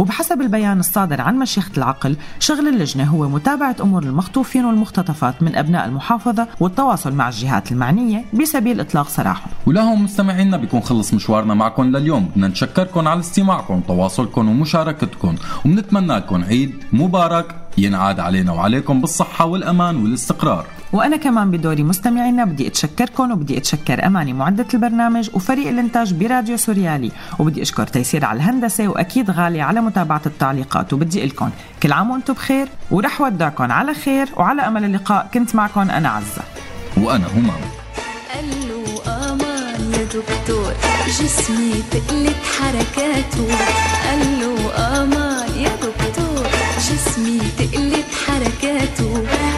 وبحسب البيان الصادر عن مشيخة العقل شغل اللجنة هو متابعة أمور المخطوفين والمختطفات من أبناء المحافظة والتواصل مع الجهات المعنية بسبيل إطلاق سراحهم. ولهم مستمعينا بيكون خلص مشوارنا معكم لليوم. بدنا نشكركم على استماعكم تواصلكم ومشاركتكم وبنتمنى لكم عيد مبارك. ينعاد علينا وعليكم بالصحة والأمان والاستقرار. وأنا كمان بدوري مستمعينا بدي أتشكركم وبدي أتشكر أماني معدة البرنامج وفريق الإنتاج براديو سوريالي. وبدي أشكر تيسير على الهندسة وأكيد غالي على متابعة التعليقات. وبدي لكم كل عام وأنتم بخير ورح ودعكم على خير وعلى أمل اللقاء. كنت معكم أنا عزة. وأنا همام قال له أمان يا دكتور جسمي تقلت حركاته. قال له أمان يا دكتور. جسمي تقلت حركاته.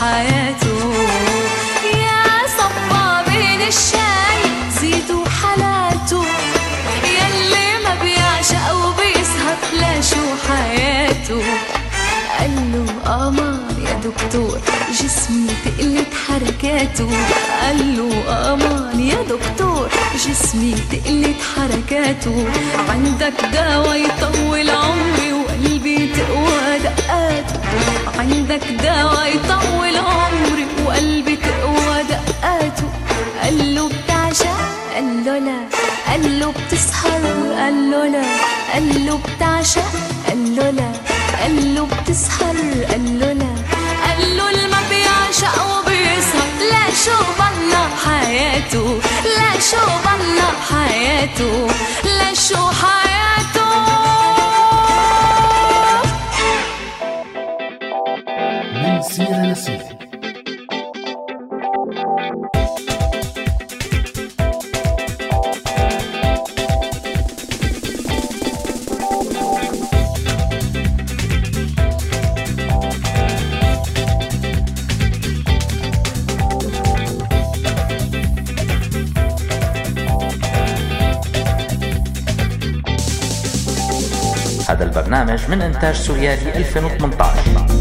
حياته. يا صبابين الشاي زيدوا حالاته يلي ما بيعشق وبيسهر ليش حياته. قال له أمان يا دكتور جسمي تقلت حركاته. قال له أمان يا دكتور جسمي تقلت حركاته. عندك دواء يطول عمري عندك دواء يطول عمري وقلبي تقوى دقاته. قال له بتعشق قال له لا. قال له بتسهر قال له لا. قال له بتعشق قال له لا. قال له بتسهر قال له لا. قال له الما بيعشق وبيسهر. لا شو بلا حياته. لا شو بلا حياته. لا شو حياته. إنتاج سوريالي 2018